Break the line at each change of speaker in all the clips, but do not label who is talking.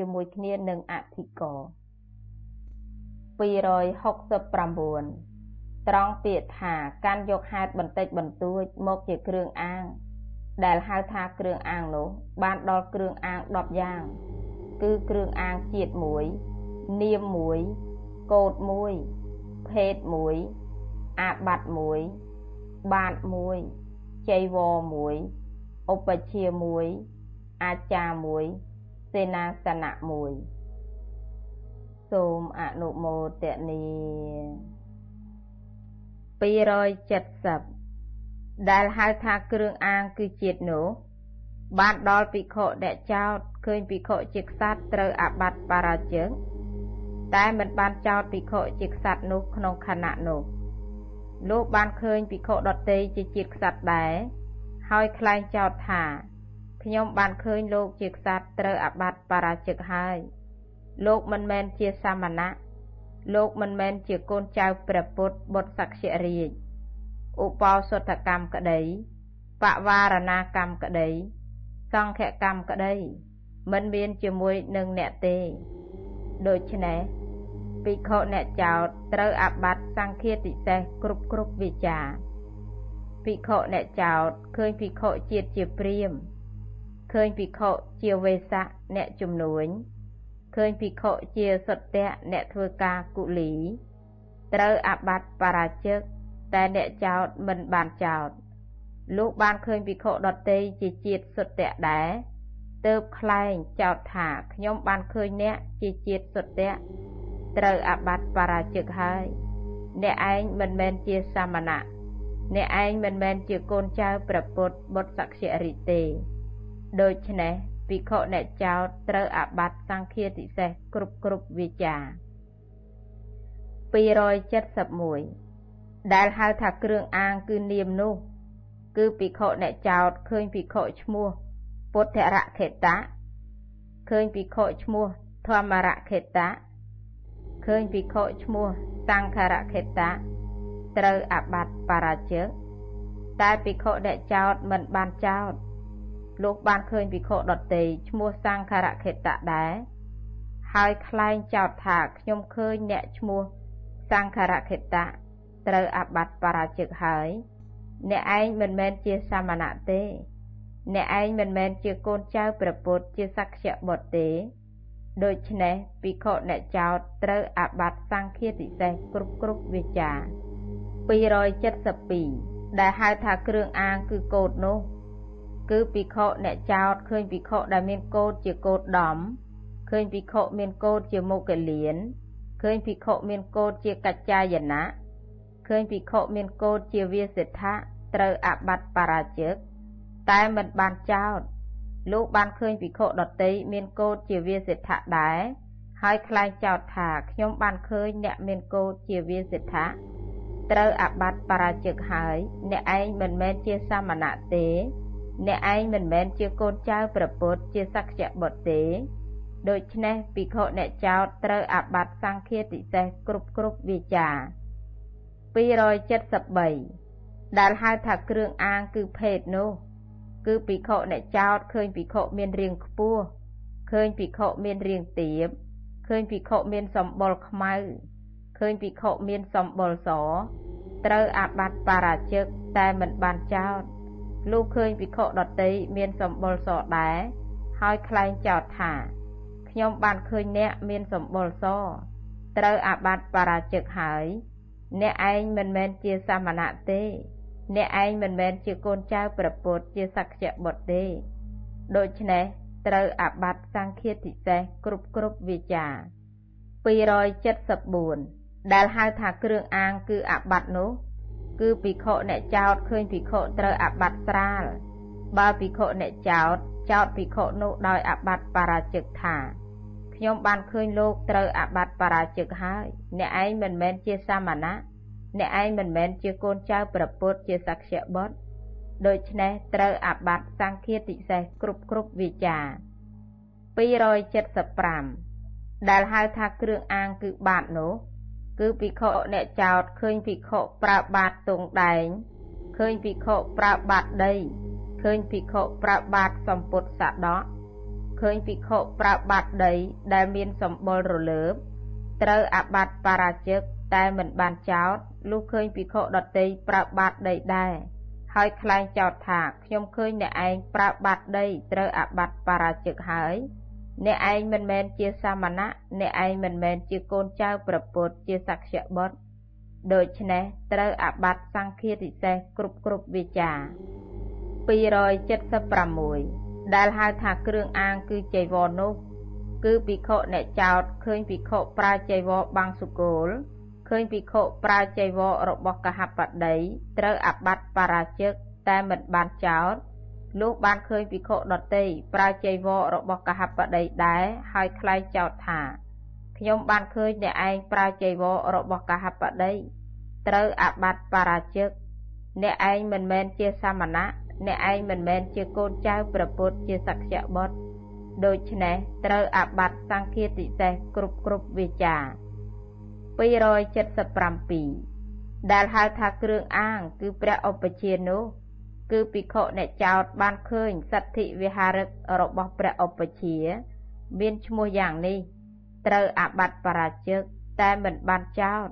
ជាមួយគ្នានឹងអធិករ269ត្រង់ពាក្យថាកាន់យកហេតុបន្តិចបន្តួចមកជាគ្រឿងអាង ដែលហៅថាគ្រឿងអាងនោះ បានដល់គ្រឿងអាង10យ៉ាង គឺគ្រឿងអាងជាតិ1នាម1កោត1ភេទ1អាបត្តិ1បាត1ចៃវរ1ឧបជា1អាចារ1 សេនាសនៈ1សូមអនុមោទនី270ដែលហៅថាគ្រឿងអាងគឺជាតិនោះបានដល់ភិក្ខុអ្នកចោតឃើញភិក្ខុជាក្សត្រត្រូវអាបត្តិបរាជើតែមិនបានចោតភិក្ខុជាក្សត្រនោះក្នុងខណៈនោះលោកបានឃើញភិក្ខុដតេជាជាតិក្សត្រដែរហើយខ្លែងចោតថា ខ្ញុំបានឃើញលោកជាក្សត្រត្រូវអាបត្តិបរាជិកហើយ លោកមិនមែនជាសាមណៈលោកមិនមែនជាកូនចៅព្រះពុទ្ធបុត្រសក្យរាជឧបោសថកម្មក្តីបវារណាកម្មក្តី សង្ឃកម្មក្តីមិនមានជាមួយនឹងអ្នកទេ ដូច្នេះភិក្ខុអ្នកចោតត្រូវអាបត្តិសង្ឃាតិសេសគ្រប់គ្រប់វិចាភិក្ខុអ្នកចោតឃើញភិក្ខុជាតិជាព្រាម ឃើញភិក្ខុជាវេសៈអ្នកជំនួញឃើញភិក្ខុជាសុទ្ធៈអ្នកធ្វើការគុលី ត្រូវអាបត្តិបរាជិកតែអ្នកចោតមិនបានចោតលោកបានឃើញភិក្ខុដតីជាជាតិសុទ្ធៈដែរទើបខ្លែងចោតថាខ្ញុំបានឃើញអ្នកជាជាតិសុទ្ធៈត្រូវអាបត្តិបរាជិកហើយអ្នកឯងមិនមែនជាសាមណៈអ្នកឯងមិនមែនជាកូនចៅព្រះពុទ្ធបុត្រសក្យរិទេ ដូច្នេះភិក្ខុអ្នកចោតត្រូវអាបត្តិសង្ឃាតិសេសគ្រប់គ្រប់វិចា271ដែលហៅថាគ្រឿងអាងគឺនាមនោះ គឺភិក្ខុអ្នកចោតឃើញភិក្ខុឈ្មោះពុទ្ធរខេតៈឃើញភិក្ខុឈ្មោះធម្មរខេតៈឃើញភិក្ខុឈ្មោះសង្ឃរខេតៈត្រូវអាបត្តិបរាជិកតែភិក្ខុអ្នកចោតមិនបានចោត លោកបានឃើញភិក្ខុដតេឈ្មោះសង្ឃរខេតៈដែរហើយខ្លែងចោទថាខ្ញុំឃើញអ្នកឈ្មោះសង្ឃរខេតៈត្រូវអាបត្តិបរាជិកហើយ អ្នកឯងមិនមែនជាសាមណៈទេ អ្នកឯងមិនមែនជាកូនចៅព្រះពុទ្ធជាសក្យបុត្រទេដូច្នេះភិក្ខុអ្នកចោតត្រូវអាបត្តិសង្ឃាតិសេសគ្រប់គ្រប់វិចា272ដែលហៅថាគ្រឿងអាងគឺកោតនោះ គឺភិក្ខុអ្នកចោតឃើញភិក្ខុដែលមានកោតជាកោតដំឃើញភិក្ខុមានកោតជាមុគលៀនឃើញភិក្ខុមានកោតជាកច្ចាយណៈឃើញភិក្ខុមានកោតជាវាសិដ្ឋៈត្រូវអបត្តិបរាជិកតែមិនបានចោតលោកបានឃើញភិក្ខុដតីមានកោតជាវាសិដ្ឋៈដែរហើយខ្លែងចោតថាខ្ញុំបានឃើញអ្នកមានកោតជាវាសិដ្ឋៈត្រូវអបត្តិបរាជិកហើយ អ្នកឯងមិនមែនជាសាមណៈទេ អ្នកឯងមិនមែនជាកូនចៅព្រះពុទ្ធជាសក្យបុត្រទេ ដូច្នេះភិក្ខុអ្នកចោតត្រូវអាបត្តិសង្ឃាតិសេសគ្រប់គ្រប់វាចា273ដែលហៅថាគ្រឿងអាងគឺភេទនោះ គឺភិក្ខុអ្នកចោតឃើញភិក្ខុមានរាងខ្ពស់ឃើញភិក្ខុមានរាងទាបឃើញភិក្ខុមានសម្បុរខ្មៅឃើញភិក្ខុមានសម្បុរសត្រូវអាបត្តិបរាជិកតែមិនបានចោត លុះឃើញភិក្ខុដតីមានសម្បុរសដែរហើយខ្លែងចោទថាខ្ញុំបានឃើញអ្នកមានសម្បុរសត្រូវអាបត្តិបរាជិកហើយ អ្នកឯងមិនមែនជាសាមណៈទេ អ្នកឯងមិនមែនជាកូនចៅព្រះពុទ្ធជាសក្យបុត្រទេដូច្នេះត្រូវអាបត្តិសង្ឃាតិសេសគ្រប់គ្រប់វិចា274ដែលហៅថាគ្រឿងអាងគឺអាបត្តិនោះ គឺភិក្ខុអ្នកចោតឃើញភិក្ខុត្រូវអាបត្តិស្រាល បើភិក្ខុអ្នកចោតចោតភិក្ខុនោះដោយអាបត្តិបរាជិកថាខ្ញុំបានឃើញលោកត្រូវអាបត្តិបរាជិកហើយ អ្នកឯងមិនមែនជាសាមណៈអ្នកឯងមិនមែនជាកូនចៅព្រះពុទ្ធជាសក្យបុត្រដូច្នេះត្រូវអាបត្តិសង្ឃាតិសេសគ្រប់គ្រប់វិចា275ដែលហៅថាគ្រឿងអាងគឺបាតនោះ គឺភិក្ខុអ្នកចោតឃើញភិក្ខុប្រើបាតទងដែងឃើញភិក្ខុប្រើបាតដីឃើញភិក្ខុប្រើបាតសម្ពុតសដកឃើញភិក្ខុប្រើបាត់ដីដែលមានសម្បុររលើបត្រូវអាបត្តិបរាជិកតែមិនបានចោតលុះឃើញភិក្ខុដតីប្រើបាត់ដីដែរហើយខ្លែងចោតថាខ្ញុំឃើញអ្នកឯងប្រើបាត់ដីត្រូវអាបត្តិបរាជិកហើយ អ្នកឯងមិនមែនជាសាមណៈអ្នកឯងមិនមែនជាកូនចៅព្រះពុទ្ធជាសក្យបុត្រដូច្នេះត្រូវអាបត្តិសង្ឃាទិសេសគ្រប់គ្រប់វិចា276ដែលហៅថាគ្រឿងអាងគឺចៃវរនោះ គឺភិក្ខុអ្នកចោតឃើញភិក្ខុប្រើចៃវរបាំងសុគលឃើញភិក្ខុប្រើចៃវររបស់កហបតីត្រូវអាបត្តិបរាជិកតែមិនបានចោត លុះបានឃើញភិក្ខុដតីប្រើចៃវររបស់កហបតីដែរហើយខ្លែងចោទថាខ្ញុំបានឃើញអ្នកឯងប្រើចៃវររបស់កហបតីត្រូវអាបត្តិបរាជិកអ្នកឯងមិនមែនជាសាមណៈអ្នកឯងមិនមែនជាកូនចៅព្រះពុទ្ធជាសក្យបុត្រដូច្នេះត្រូវអាបត្តិសង្ឃាតិសេសគ្រប់គ្រប់វិចា277ដែលហៅថាគ្រឿងអាង គឺព្រះឧបជានោះ គឺភិក្ខុអ្នកចោតបានឃើញសទ្ធិវិហារឹករបស់ព្រះឧបជា មានឈ្មោះយ៉ាងនេះ ត្រូវអាបត្តិបរាជិកតែមិនបានចោត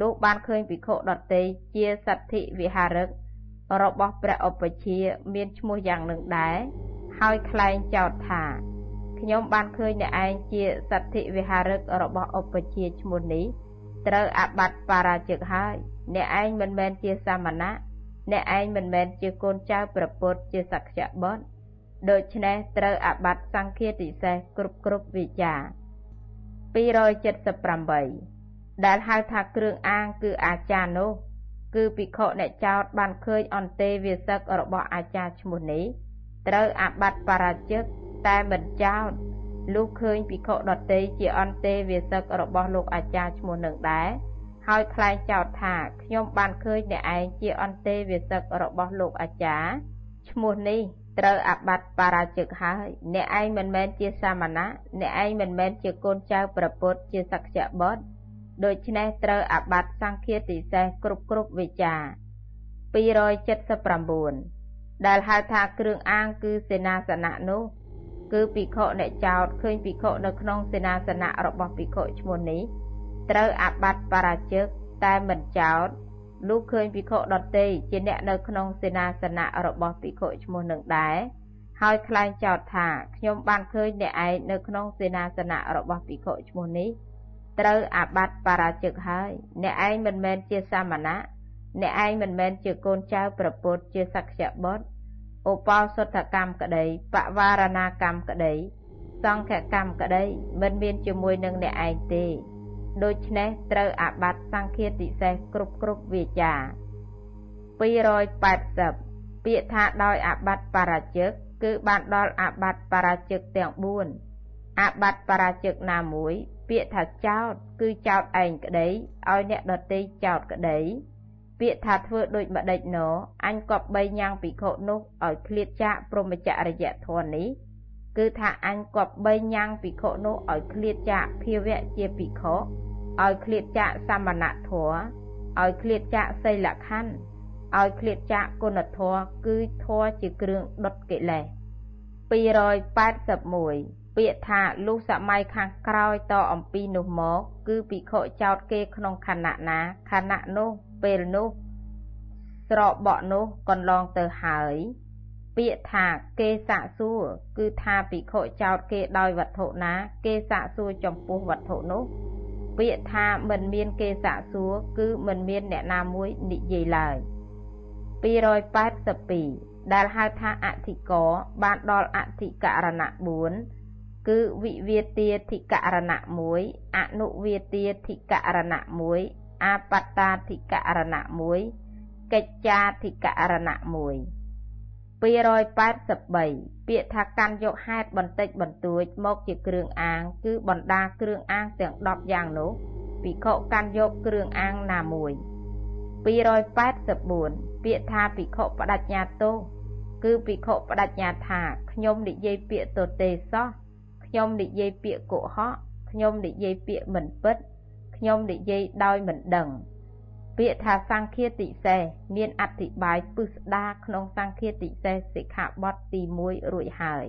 លោកបានឃើញភិក្ខុដតីជាសទ្ធិវិហារឹករបស់ព្រះឧបជាមានឈ្មោះយ៉ាងនឹងដែរហើយខ្លែងចោទថាខ្ញុំបានឃើញអ្នកឯងជាសទ្ធិវិហារឹករបស់ឧបជាឈ្មោះនេះត្រូវអាបត្តិបរាជិកហើយអ្នកឯងមិនមែនជាសាមណៈ អ្នកឯងមិនមែនជាកូនចៅព្រះពុទ្ធជាសក្យបុត្រដូច្នេះត្រូវអាបត្តិសង្ឃាតិសេសគ្រប់គ្រប់វិចា278ដែលហៅថាគ្រឿងអាងគឺអាចារ្យនោះ គឺភិក្ខុអ្នកចោតបានឃើញអន្តេវាសឹករបស់អាចារ្យឈ្មោះនេះត្រូវអាបត្តិបរាជិកតែមិនចោតលុះឃើញភិក្ខុដតីជាអន្តេវាសឹករបស់លោកអាចារ្យឈ្មោះនឹងដែរ ហើយខ្លែងចោទថាខ្ញុំបានឃើញអ្នកឯងជាអន្តេវាសិករបស់លោកអាចារ្យឈ្មោះនេះត្រូវអាបត្តិបរាជិកហើយ អ្នកឯងមិនមែនជាសាមណៈអ្នកឯងមិនមែនជាកូនចៅប្រពុតជាសក្យបុត្រដូច្នេះត្រូវអាបត្តិសង្ឃាតិសេសគ្រប់គ្រប់វិចា279ដែលហៅថាគ្រឿងអាងគឺសេនាសនៈនោះគឺភិក្ខុអ្នកចោតឃើញភិក្ខុនៅក្នុងសេនាសនៈរបស់ភិក្ខុឈ្មោះនេះ ត្រូវអាបត្តិបរាជិកតែមិនចោតលុះឃើញភិក្ខុដតីជាអ្នកនៅក្នុងសេនាសនៈរបស់ភិក្ខុឈ្មោះនឹងដែរហើយខ្លែងចោទថាខ្ញុំបានឃើញអ្នកឯងនៅក្នុងសេនាសនៈរបស់ភិក្ខុឈ្មោះនេះត្រូវអាបត្តិបរាជិកហើយ អ្នកឯងមិនមែនជាសាមណៈអ្នកឯងមិនមែនជាកូនចៅប្រពុតជាសក្យបុត្រឧបោសថកម្មក្តីបវារណាកម្មក្តីសង្ឃកម្មក្តីមិនមានជាមួយនឹងអ្នកឯងទេ ដូច្នេះត្រូវអាបត្តិសង្ឃាតិសេសគ្រប់គ្រប់វាចា280ពាក្យថាដោយអាបត្តិបរាជិកគឺបានដល់អាបត្តិបរាជិកទាំង4អាបត្តិបរាជិកណាមួយ ពាក្យថាចោតគឺចោតឯងក្តីឲ្យអ្នកដតីចោតក្តីពាក្យថាធ្វើដូចម្ដេចណអញគប់បីញ៉ាំងភិក្ខុនោះឲ្យឃ្លាតចាកព្រមចរិយធម៌នេះ គឺថាអញគប់បីញ៉ាំងភិក្ខុនោះឲ្យឃ្លាតចាកភាវៈជាភិក្ខុឲ្យឃ្លាតចាកសមណធម៌ឲ្យឃ្លាតចាកសីលខណ្ឌឲ្យឃ្លាតចាកគុណធម៌គឺធម៌ជាគ្រឿងដុតកិលេស281ពាក្យថាលុះសម័យខាងក្រោយតអំពីនោះមក គឺភិក្ខុចោតគេក្នុងខណៈណាខណៈនោះពេលនោះ ស្របក់នោះកន្លងទៅហើយ ពាក្យថាគេសាក់សួរគឺថាភិក្ខុចោតគេដោយវត្ថុណា គេសាក់សួរចំពោះវត្ថុនោះពាក្យថាមិនមានគេសាក់សួរគឺមិនមានអ្នកណាមួយនិយាយឡើយ282ដែលហៅថាអធិករបានដល់អធិករណៈ4គឺវិវាទាធិករណៈ1អនុវាទាធិករណៈ1អាបត្តាធិករណៈ1កិច្ចាធិករណៈ1 283ពាក្យថាកាន់យកហេតុបន្តិចបន្តួចមកជាគ្រឿងអាង គឺបណ្ដាគ្រឿងអាងទាំង10យ៉ាងនោះភិក្ខុកាន់យកគ្រឿងអាងណាមួយ284ពាក្យថាភិក្ខុបដញ្ញាទោសគឺភិក្ខុបដញ្ញាថាខ្ញុំនិយាយពាក្យទទេសោះខ្ញុំនិយាយពាក្យកុហកខ្ញុំនិយាយពាក្យមិនពិត ខ្ញុំនិយាយដោយមិនដឹង ពាក្យថាសង្ឃាតិសេសមានអធិប្បាយពឹស្ដាក្នុងសង្ឃាតិសេសសិក្ខាបទទី1រួចហើយ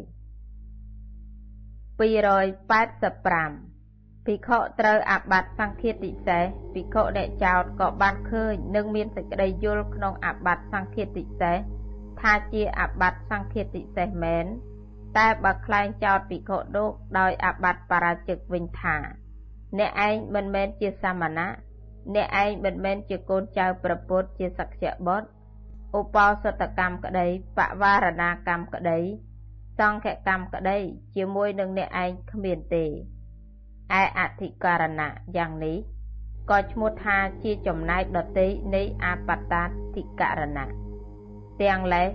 285ភិក្ខុត្រូវអាបត្តិសង្ឃាតិសេសភិក្ខុអ្នកចោតក៏បានឃើញនិងមានសេចក្តីយល់ក្នុងអាបត្តិសង្ឃាតិសេសថាជាអាបត្តិសង្ឃាតិសេសមែនតែបើខ្លែងចោតភិក្ខុនោះដោយអាបត្តិបរាជិកវិញថា អ្នកឯងមិនមែនជាសាមណៈ អ្នកឯងមិនមែនជាកូនចៅប្រពុតជាសក្យបុត្រឧបោសតកម្មក្តីបវារណាកម្មក្តីសង្ឃកម្មក្តីជាមួយនឹងអ្នកឯងគ្មានទេឯអធិការណៈយ៉ាងនេះក៏ឈ្មោះថាជាចំណែកដតីនៃអបតាធិករណៈទាំងលេស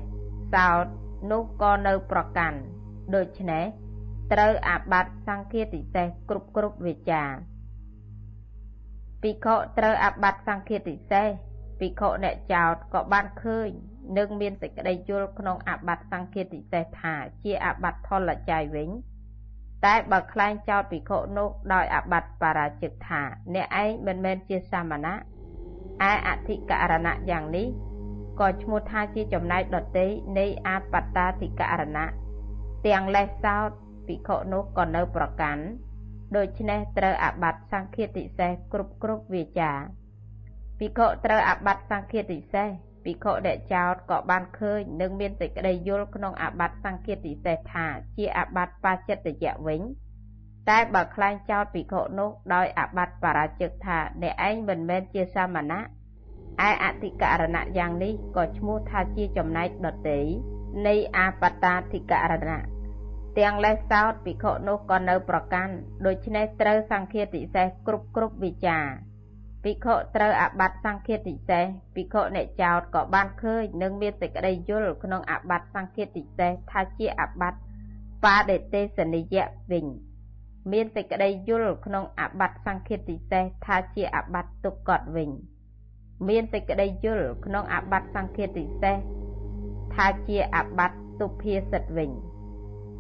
សោតនោះក៏នៅប្រកាន់ដូច្នេះត្រូវអាបត្តិសង្ឃាតិសេសគ្រប់គ្រប់វិចា ភិក្ខុត្រូវអាបត្តិសង្ឃាតិសេសភិក្ខុអ្នកចោតក៏បានឃើញនិងមានសេចក្តីយល់ក្នុងអាបត្តិសង្ឃាតិសេសថាជាអាបត្តិផលច័យវិញ តែបើខ្លែងចោតភិក្ខុនោះដោយអាបត្តិបរាជិកថា អ្នកឯងមិនមែនជាសាមណៈឯអធិករណៈយ៉ាងនេះក៏ឈ្មោះថាជាចំណែកដតីនៃអបតាធិករណៈទាំងលេសសោតភិក្ខុនោះក៏នៅប្រកាន់ ដូច្នេះត្រូវអាបត្តិសង្ឃាតិសេសគ្រប់គ្រប់វាចាភិក្ខុត្រូវអាបត្តិសង្ឃាតិសេសភិក្ខុដែលចោតក៏បានឃើញនិងមានសេចក្តីយល់ក្នុងអាបត្តិសង្ឃាតិសេសថាជាអាបត្តិបាចិត្តយៈវិញតែបើខ្លែងចោតភិក្ខុនោះដោយអាបត្តិបរាជិកថាអ្នកឯងមិនមែនជាសាមណៈឯអធិករណៈយ៉ាងនេះក៏ឈ្មោះថាជាចំណែកដតីនៃអាបតាធិករណៈ ទាំងលេសសោតភិក្ខុនោះក៏នៅប្រកាន់ដូច្នេះត្រូវសង្ឃាតិសេសគ្រប់គ្រប់វិចាភិក្ខុត្រូវអាបត្តិសង្ឃាតិសេសភិក្ខុអ្នកចោតក៏បានឃើញនិងមានសេចក្តីយល់ក្នុងអាបត្តិសង្ឃាតិសេសថាជាអាបត្តិបាដេទេសនិយៈវិញមានសេចក្តីយល់ក្នុងអាបត្តិសង្ឃាតិសេសថាជាអាបត្តិទុក្កតវិញ មានសេចក្តីយល់ក្នុងអាបត្តិសង្ឃាតិសេសថាជាអាបត្តិទុភាសិតវិញ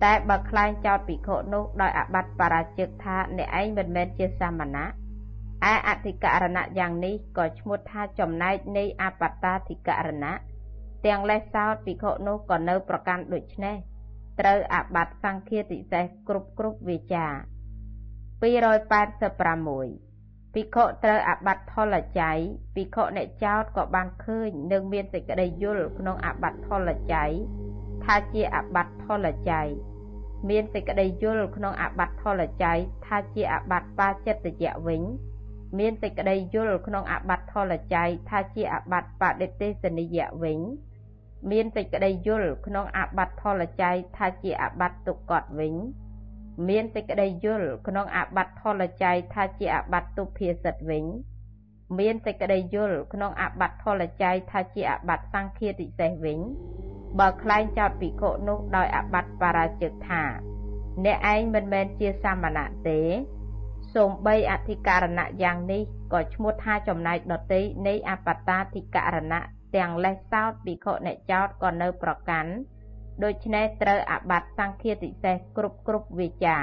តែបើខ្លែងចោតភិក្ខុនោះដោយអាបត្តិបរាជិកថាអ្នកឯងមិនមែនជាសាមណៈឯអធិករណៈយ៉ាងនេះក៏ឈ្មោះថាចំណែកនៃអបតាធិករណៈទាំងលេសសោតភិក្ខុនោះក៏នៅប្រកាន់ដូចនេះត្រូវអាបត្តិសង្ឃាតិសេសគ្រប់គ្រប់វាចា286ភិក្ខុត្រូវអាបត្តិផលច័យភិក្ខុអ្នកចោតក៏បានឃើញនិងមានសេចក្តីយល់ក្នុងអាបត្តិផលច័យថាជាអាបត្តិផលច័យ មានសេចក្តីយល់ក្នុងអាបត្តិផលច័យថាជាអាបត្តិបាចិត្តយៈវិញ មានសេចក្តីយល់ក្នុងអាបត្តិផលច័យថាជាអាបត្តិបដិទេសនិយៈវិញ មានសេចក្តីយល់ក្នុងអាបត្តិផលច័យថាជាអាបត្តិទុក្កតវិញ មានសេចក្តីយល់ក្នុងអាបត្តិផលច័យថាជាអាបត្តិទុភាសិតវិញ មានសេចក្តីយល់ក្នុងអាបត្តិផលច័យថាជាអាបត្តិសង្ឃាតិសេសវិញ បើខ្លែងចោតភិក្ខុនោះដោយអាបត្តិបរាជិកថា អ្នកឯងមិនមែនជាសាមណៈទេសូម្បីអធិការណៈយ៉ាងនេះក៏ឈ្មោះថាចំណែកដតីនៃអបតាធិការណៈទាំងលេសសោតភិក្ខុអ្នកចោតក៏នៅប្រកាន់ដូច្នេះត្រូវអាបត្តិសង្ឃាតិសេសគ្រប់គ្រប់វិចា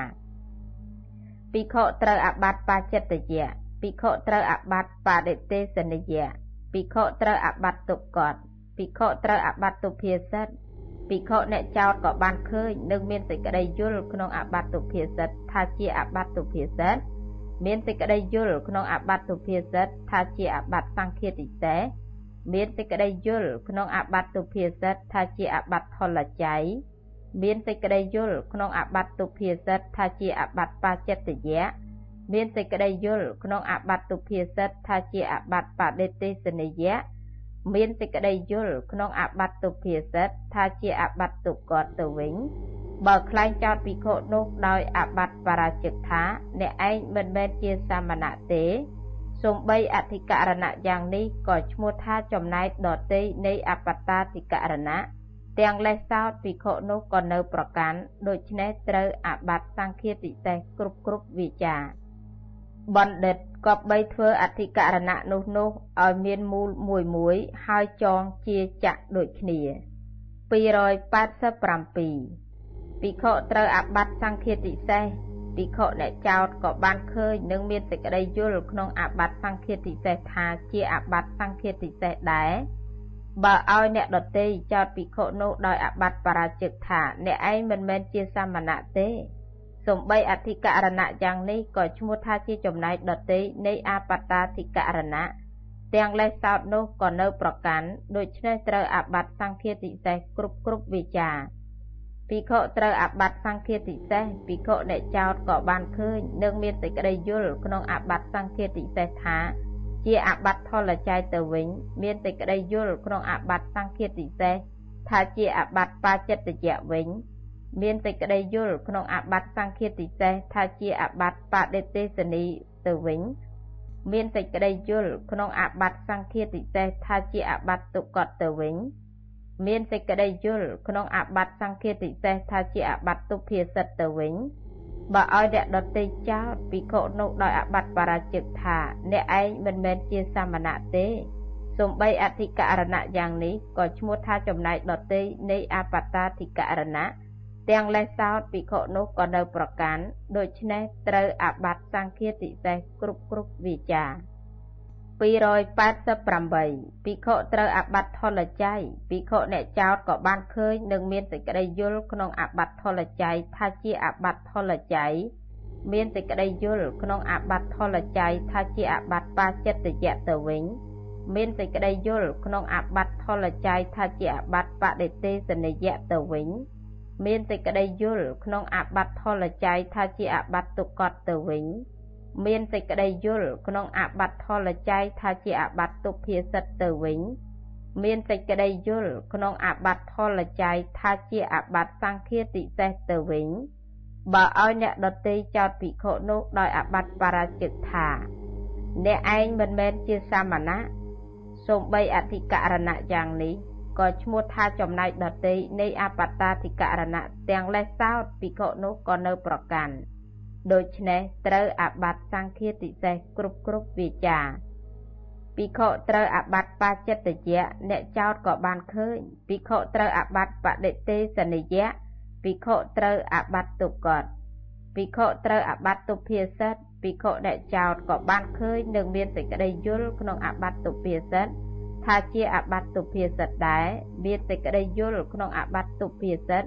ភិក្ខុត្រូវអាបត្តិបាចិត្តយៈភិក្ខុត្រូវអាបត្តិបដិទេសនិយៈភិក្ខុត្រូវអាបត្តិទុក្កត ភិក្ខុត្រូវអាបត្តិទុភាសិតភិក្ខុអ្នកចោតក៏បានឃើញនិងមានសេចក្តីយល់ក្នុងអាបត្តិទុភាសិតថាជាអាបត្តិទុភាសិតមានសេចក្តីយល់ក្នុងអាបត្តិទុភាសិតថាជាអាបត្តិសង្ឃាតិសេមានសេចក្តីយល់ក្នុងអាបត្តិទុភាសិតថាជាអាបត្តិផលច័យមានសេចក្តីយល់ក្នុងអាបត្តិទុភាសិតថាជាអាបត្តិបាចិត្តយៈមានសេចក្តីយល់ក្នុងអាបត្តិទុភាសិតថាជាអាបត្តិបដិទេសនិយៈ មានសេចក្តីយល់ក្នុងអាបត្តិទុភាសិតថាជាអាបត្តិទុក្កតទៅវិញបើខ្លែងចោតភិក្ខុនោះដោយអាបត្តិបរាជិកថា អ្នកឯងមិនមែនជាសាមណៈទេសំបីអធិករណៈយ៉ាងនេះក៏ឈ្មោះថាចំណែកដតីនៃអបតាធិករណៈទាំងលេសសោតភិក្ខុនោះក៏នៅប្រកាន់ដូច្នេះត្រូវអាបត្តិសង្ឃាតិសេសគ្រប់គ្រប់វិចាបណ្ឌិត ក៏បីធ្វើអធិករណៈនោះនោះឲ្យមានមូលមួយមួយហើយចងជាចក្រដូចគ្នា287ភិក្ខុត្រូវអាបត្តិសង្ឃាតិសេសភិក្ខុអ្នកចោតក៏បានឃើញនិងមានសេចក្តីយល់ក្នុងអាបត្តិសង្ឃាតិសេសថាជាអាបត្តិសង្ឃាតិសេសដែរបើឲ្យអ្នកដតីចោតភិក្ខុនោះដោយអាបត្តិបរាជិកថា អ្នកឯងមិនមែនជាសាមណៈទេ សំបីអធិករណៈយ៉ាងនេះក៏ឈ្មោះថាជាចំណែកដតីនៃអបតាធិករណៈទាំងលេសសោតនោះក៏នៅប្រកាន់ដូច្នេះត្រូវអាបត្តិសង្ឃាតិសេសគ្រប់គ្រប់វិចាភិក្ខុត្រូវអាបត្តិសង្ឃាតិសេសភិក្ខុអ្នកចោតក៏បានឃើញនឹងមានសេចក្តីយល់ក្នុងអាបត្តិសង្ឃាតិសេសថា ជាអាបត្តិផលច័យទៅវិញ មានសេចក្តីយល់ក្នុងអាបត្តិសង្ឃាតិសេសថាជាអាបត្តិបាចិត្តយៈវិញ មានសេចក្តីយល់ក្នុងអាបត្តិសង្ឃាតិសេសថាជាអាបត្តិបដិទេសនីទៅវិញ មានសេចក្តីយល់ក្នុងអាបត្តិសង្ឃាតិសេសថាជាអាបត្តិទុក្កតទៅវិញ មានសេចក្តីយល់ក្នុងអាបត្តិសង្ឃាតិសេសថាជាអាបត្តិទុភាសិតទៅវិញបើឲ្យអ្នកដតីចោតភិក្ខុនោះដោយអាបត្តិបរាជិកថា អ្នកឯងមិនមែនជាសាមណៈទេសំបីអធិករណៈយ៉ាងនេះក៏ឈ្មោះថាចំណែកដតីនៃអបតាធិករណៈ ទាំងលេសសោតភិក្ខុនោះក៏នៅប្រកាន់ដូច្នេះត្រូវអាបត្តិសង្ឃាតិសេសគ្រប់គ្រប់វិចា288ភិក្ខុត្រូវអាបត្តិថលច័យភិក្ខុអ្នកចោតក៏បានឃើញនឹងមានសេចក្តីយល់ក្នុងអាបត្តិថលច័យថាជាអាបត្តិថលច័យមានសេចក្តីយល់ក្នុងអាបត្តិថលច័យថាជាអាបត្តិបាចិត្តយៈទៅវិញមានសេចក្តីយល់ក្នុងអាបត្តិថលច័យថាជាអាបត្តិបដិទេសនិយៈទៅវិញ មានសេចក្តីយល់ក្នុងអាបត្តិផលច័យថាជាអាបត្តិទុក្កតទៅវិញ មានសេចក្តីយល់ក្នុងអាបត្តិផលច័យថាជាអាបត្តិទុភាសិតទៅវិញមានសេចក្តីយល់ក្នុងអាបត្តិផលច័យថាជាអាបត្តិសង្ឃាតិសេសទៅវិញបើឲ្យអ្នកដតីចោតភិក្ខុនោះដោយអាបត្តិបរាជិកថាអ្នកឯងមិនមែនជាសាមណៈសូម្បីអធិករណៈយ៉ាងនេះ ក៏ឈ្មោះថាចំណែកដតីនៃអបតាធិករណៈទាំងលេសសោតភិក្ខុនោះក៏នៅប្រកាន់ដូច្នេះត្រូវអាបត្តិសង្ឃាតិសេសគ្រប់គ្រប់វាចាភិក្ខុត្រូវអាបត្តិបាចិត្តយៈអ្នកចោតក៏បានឃើញភិក្ខុត្រូវអាបត្តិបដិទេសនិយៈភិក្ខុត្រូវអាបត្តិទុក្កតភិក្ខុត្រូវអាបត្តិទុភាសិតភិក្ខុអ្នកចោតក៏បានឃើញនឹងមានសេចក្តីយល់ក្នុងអាបត្តិទុភាសិត ថាជាអបត្តិទុភាសិតដែរមានសេចក្តីយល់ក្នុងអបត្តិទុភាសិត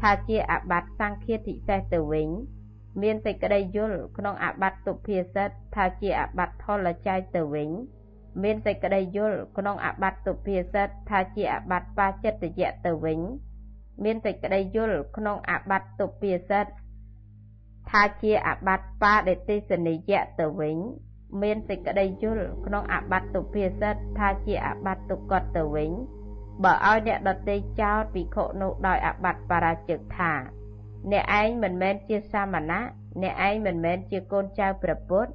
ថាជាអបត្តិសង្ឃាធិសេសទៅវិញ មានសេចក្តីយល់ក្នុងអបត្តិទុភាសិតថាជាអបត្តិផលច័យទៅវិញ មានសេចក្តីយល់ក្នុងអបត្តិទុភាសិតថាជាអបត្តិបាចិត្តយៈទៅវិញ មានសេចក្តីយល់ក្នុងអបត្តិទុភាសិតថាជាអបត្តិបាដិទេសនិយៈទៅវិញ មានសេចក្តីយល់ក្នុងអបត្តិទុភាសិតថាជាអបត្តិទុក្កតទៅវិញបើឲ្យអ្នកដតីចោតភិក្ខុនោះដោយអបត្តិបរាជិកថា អ្នកឯងមិនមែនជាសាមណៈអ្នកឯងមិនមែនជាកូនចៅព្រះពុទ្ធ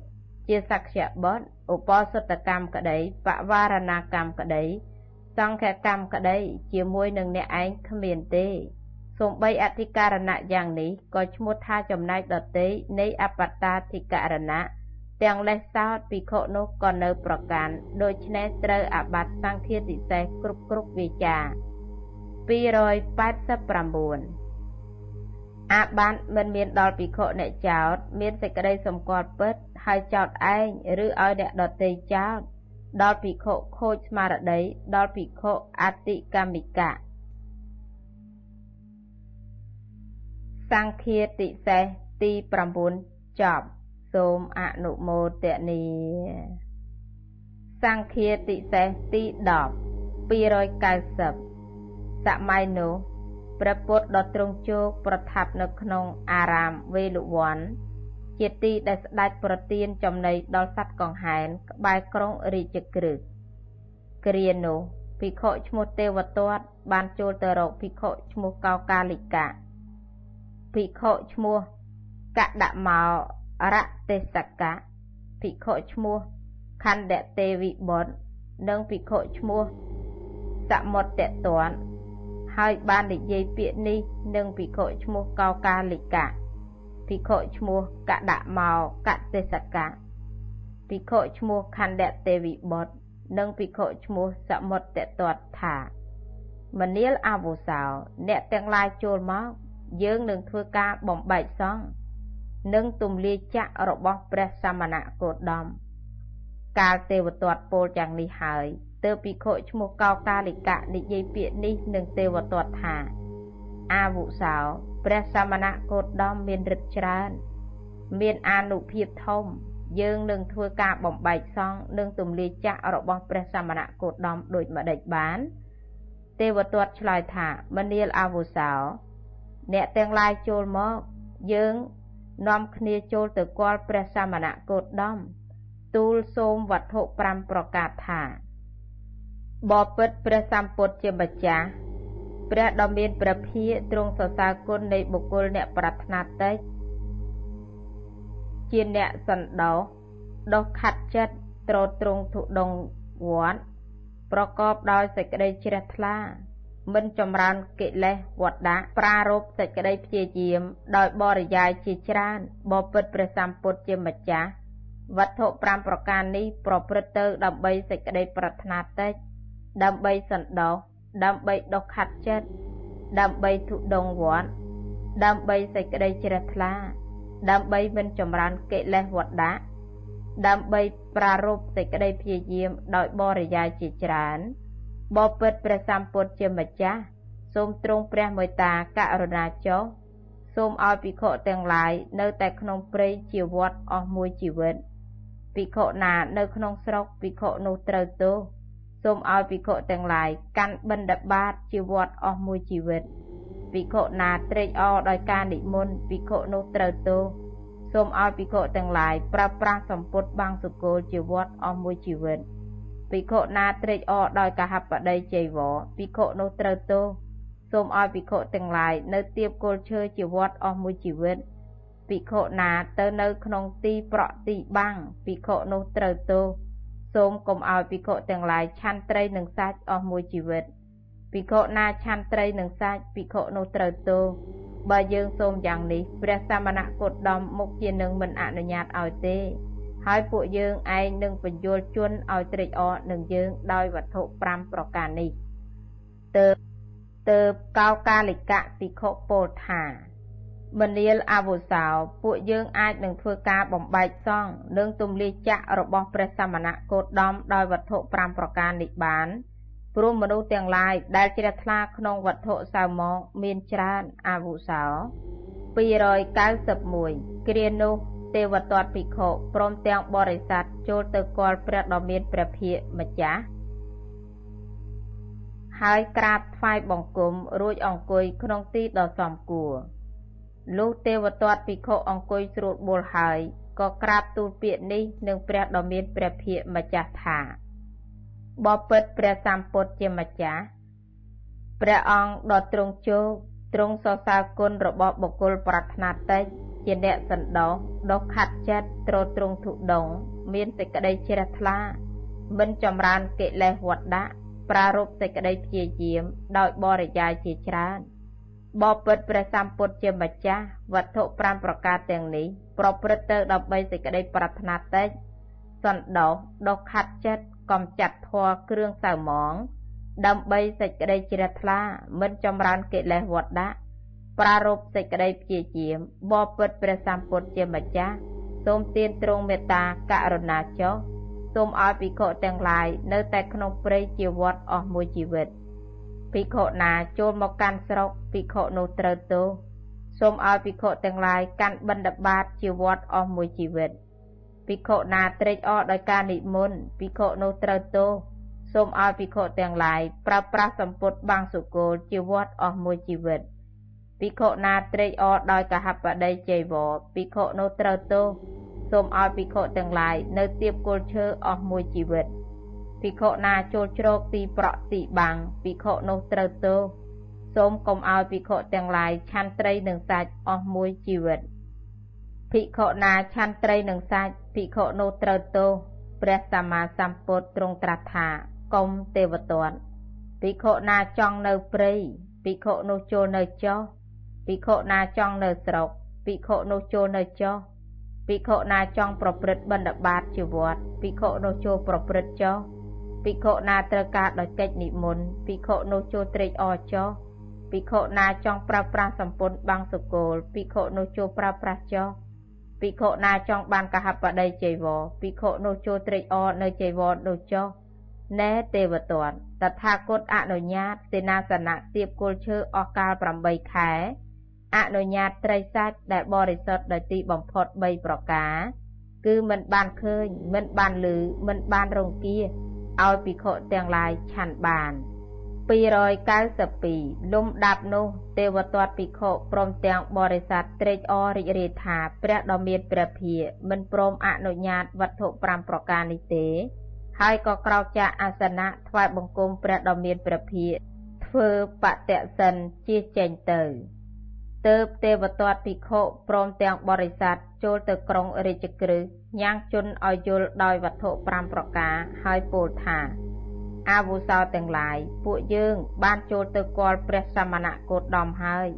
ជាសក្យបុត្រឧបសតកម្មក្តីបវារណាកម្មក្តី សង្ឃកម្មក្តី ជាមួយនឹងអ្នកឯងគ្មានទេសូម្បីអធិការណៈយ៉ាងនេះក៏ឈ្មោះថាចំណែកដតីនៃអបតាធិករណៈ ទាំងលេសសោតភិក្ខុនោះក៏នៅប្រកាន់ដូច្នេះត្រូវអាបត្តិសង្ឃាតិសេសគ្រប់គ្រប់វិចា289អាបត្តិមិនមានដល់ភិក្ខុអ្នកចោត មានសេចក្តីសម្គាល់ពិតហើយចោតឯងឬឲ្យអ្នកដតីចោត ដល់ភិក្ខុខូចស្មារតីដល់ភិក្ខុអតិកម្មិកៈសង្ឃាតិសេសទី9ចប់ សូមអនុមោទនីសង្ឃាតិសេសទី10 290សម័យនោះព្រះពុទ្ធដ៏ទ្រង់ជោគប្រថាប់នៅក្នុងអារាមវេលវ័នជាទីដែលស្ដេចប្រទានចំណីដល់សត្វកង្ហែនក្បែរក្រុងរាជក្រឹសគ្រានោះភិក្ខុឈ្មោះទេវទត្តបានចូលទៅរកភិក្ខុឈ្មោះកោកាលិកាភិក្ខុឈ្មោះកដមោ រទេសកៈភិក្ខុឈ្មោះខណ្ឌទេវិបុត្រនិងភិក្ខុឈ្មោះសមុត្តតនហើយបាននិយាយពាក្យនេះនឹងភិក្ខុឈ្មោះកោកាលិកៈភិក្ខុឈ្មោះកដមោកទេសកៈភិក្ខុឈ្មោះខណ្ឌទេវិបុត្រនិងភិក្ខុឈ្មោះសមុត្តតតថាមនាលអវុសោអ្នកទាំងឡាយចូលមកយើងនឹងធ្វើការបំបែកសង្ឃ និងទំលាយចាក់របស់ព្រះសមណគោតមកាលទេវទត្តពោលយ៉ាងនេះហើយទើបភិក្ខុឈ្មោះកោកាលិកៈនិយាយពាក្យនេះនឹងទេវទត្តថាអាវុសោព្រះសមណគោតមមានឫទ្ធិច្រើន មានអានុភាពធំ យើងនឹងធ្វើការបំបែកសង់និងទម្លាយចាក់របស់ព្រះសមណគោតមដូចម្ដេចបាន ទេវទត្តឆ្លើយថាមនាលអាវុសោអ្នកទាំងឡាយចូលមកយើង នាំគ្នាចូលទៅគាល់ព្រះសមណគោតមទូលសូមវត្ថុ5ប្រការថាបបិទ្ធព្រះសម្ពុទ្ធជាម្ចាស់ព្រះដ៏មានព្រះភិយទ្រង់សរសើរគុណនៃបុគ្គលអ្នកប្រាថ្នាតិចជាអ្នកសន្តោសដោះខាត់ចិត្តត្រត្រង់ទុដងវត្តប្រកបដោយសេចក្តីជ្រះថ្លា មិនចម្រើនកិលេសវត្តៈប្រារព្ធសេចក្តីព្យាយាម ដោយបរិយាយជាច្រើនបបិទ្ធព្រះសម្ពុទ្ធជាម្ចាស់វត្ថុ5ប្រការនេះប្រព្រឹត្តទៅដើម្បីសេចក្តីប្រាថ្នាតិចដើម្បីសន្តោសដើម្បីដុសខាត់ចិត្តដើម្បីទុដងវត្តដើម្បីសេចក្តីជ្រះថ្លា ដើម្បីមិនចម្រើនកិលេសវត្តៈដើម្បីប្រារព្ធសេចក្តីព្យាយាមដោយបរិយាយជាច្រើន បបិទ្ធព្រះសម្ពុទ្ធជាម្ចាស់ សូមទ្រង់ព្រះមេត្តាករុណាចុះសូមឲ្យភិក្ខុទាំងឡាយនៅតែក្នុងព្រៃជាវត្តអស់មួយជីវិតភិក្ខុណានៅក្នុងស្រុកភិក្ខុនោះត្រូវទោសសូមឲ្យភិក្ខុទាំងឡាយកាន់បិណ្ឌបាតជាវត្តអស់មួយជីវិតភិក្ខុណាត្រេកអរដោយការនិមន្តភិក្ខុនោះត្រូវទោសសូមឲ្យភិក្ខុទាំងឡាយប្រើប្រាស់សម្ពុតបាំងសុគលជាវត្តអស់មួយជីវិត ភិក្ខុណាត្រេកអរដោយកហបតីចៃវរភិក្ខុនោះត្រូវទោសសូមឲ្យភិក្ខុទាំងឡាយនៅទៀបគល់ឈើជាវត្តអស់មួយជីវិតភិក្ខុណាទៅនៅក្នុងទីប្រក់ទីបាំងភិក្ខុនោះត្រូវទោសសូមកុំឲ្យភិក្ខុទាំងឡាយឆាន់ត្រីនិងសាច់អស់មួយជីវិតភិក្ខុណាឆាន់ត្រីនិងសាច់ភិក្ខុនោះត្រូវទោសបើយើងសូមយ៉ាងនេះព្រះសមណគោតមមុខជានឹងមិនអនុញ្ញាតឲ្យទេ ហើយពួកយើងឯងនឹងបញ្យល់ជន់ឲ្យត្រេកអរនឹងយើងដោយវត្ថុ5ប្រការនេះទើបទើបកោកាលិកៈភិក្ខុពោលថាមនាលអវុសោពួកយើងអាចនឹងធ្វើការបំបែកសង់និងទម្លាយចាក់របស់ព្រះសមណគោតមដោយវត្ថុ5ប្រការនេះបានព្រោះមនុស្សទាំងឡាយដែលជ្រះថ្លាក្នុងវត្ថុសៅមកមានច្រើនអវុសោ291គ្រានោះ ទេវទត្តភិក្ខុព្រមទាំងបរិស័ទចូលទៅគាល់ព្រះដ៏មានព្រះភិយម្ចាស់ហើយក្រាបថ្វាយបង្គំរួចអង្គុយក្នុងទីដ៏សមគួរលុះទេវទត្តភិក្ខុអង្គុយស្រួលបួលហើយក៏ក្រាបទូលពាក្យនេះនឹងព្រះដ៏មានព្រះភិយម្ចាស់ថាបពិតព្រះសម្ពុទ្ធជាម្ចាស់ព្រះអង្គដ៏ទ្រង់ជោគទ្រង់សរសើរគុណរបស់បុគ្គលប្រាថ្នាតិច ជាអ្នកសន្តោសដុសខាត់ចិត្តត្រត្រង់ធុដង មានសេចក្តីជ្រះថ្លា មិនចម្រើនកិលេសវត្តដាក់ប្រារព្ធសេចក្តីព្យាយាម ដោយបរិយាយជាច្រើនបបិទ្ធព្រះសម្ពុទ្ធជាម្ចាស់វត្ថុ5ប្រការទាំងនេះ ប្រព្រឹត្តទៅដើម្បីសេចក្តីប្រាថ្នាតិចសន្តោសដុសខាត់ចិត្តកំចាត់ធัวគ្រឿងសៅមង ដើម្បីសេចក្តីជ្រះថ្លា មិនចម្រើនកិលេសវត្តដាក់ ប្រារព្ធសេចក្តីព្យាយាមបបិទ្ធព្រះសម្ពុទ្ធជាម្ចាស់សូមទានទ្រង់មេត្តាករុណាចុះសូមឲ្យភិក្ខុទាំងឡាយនៅតែក្នុងព្រៃជាវត្តអស់មួយជីវិត។ភិក្ខុណាចូលមកកាន់ស្រុកភិក្ខុនោះត្រូវទោសសូមឲ្យភិក្ខុទាំងឡាយកាន់បិណ្ឌបាតជាវត្តអស់មួយជីវិតភិក្ខុណាត្រេកអរដោយការនិមន្តភិក្ខុនោះត្រូវទោសសូមឲ្យភិក្ខុទាំងឡាយប្រើប្រាស់សម្ពុតបាំងសុគលជាវត្តអស់មួយជីវិត ភិក្ខុណាត្រេកអរដោយកហបតីចៃវរភិក្ខុនោះត្រូវទោសសូមឲ្យភិក្ខុទាំងឡាយនៅទៀបគល់ឈើអស់មួយជីវិតភិក្ខុណាចូលជ្រកទីប្រក់ទីបាំងភិក្ខុនោះត្រូវទោសសូមកុំឲ្យភិក្ខុទាំងឡាយឆាន់ត្រីនិងសាច់អស់មួយជីវិតភិក្ខុណាឆាន់ត្រីនិងសាច់ភិក្ខុនោះត្រូវទោសព្រះសម្មាសម្ពុទ្ធទ្រង់ត្រាស់ថាកុំទេវទត្តភិក្ខុណាចង់នៅព្រៃភិក្ខុនោះចូលនៅចុះ ភិក្ខុណាចង់នៅស្រុកភិក្ខុនោះចូលនៅចុះភិក្ខុណាចង់ប្រព្រឹត្តបណ្ឌបាតជាវត្តភិក្ខុនោះចូលប្រព្រឹត្តចុះភិក្ខុណាត្រូវការដោយកិច្ចនិមន្តភិក្ខុនោះចូលត្រេកអរចុះភិក្ខុណាចង់ប្រើប្រាស់សម្ពុនបាំងសុគលភិក្ខុនោះចូលប្រើប្រាស់ចុះភិក្ខុណាចង់បានកហបតីចីវរភិក្ខុនោះចូលត្រេកអរនៅចីវរនោះចុះណែទេវទត្តតថាគតអនុញ្ញាតសេនាសនៈទៀបគល់ឈើអស់កាល8ខែ អនុញ្ញាតត្រីសាច់ដែលបរិសុទ្ធដោយទីបំផុត3ប្រការ គឺមិនបានឃើញ មិនបានឮមិនបានរង្គៀឲ្យភិក្ខុទាំងឡាយឆាន់បាន292លំដាប់នោះទេវទត្តភិក្ខុព្រមទាំងបរិស័ទត្រេកអររីករាយថាព្រះដ៏មានព្រះភិយមិនព្រមអនុញ្ញាតវត្ថុ5ប្រការនេះទេ ហើយក៏ក្រោកចាកអាសនៈថ្វាយបង្គំព្រះដ៏មានព្រះភិយធ្វើបតិសិនជាចេញទៅ ទើបទេវទត្តភិក្ខុព្រមទាំងបរិស័ទចូលទៅក្រុងរាជក្រឹសញ៉ាំងជន់ឲ្យយល់ដោយវត្ថុ5ប្រការហើយពោលថា អាវុសោទាំងឡាយពួកយើងបានចូលទៅគាល់ព្រះសមណគោតមហើយ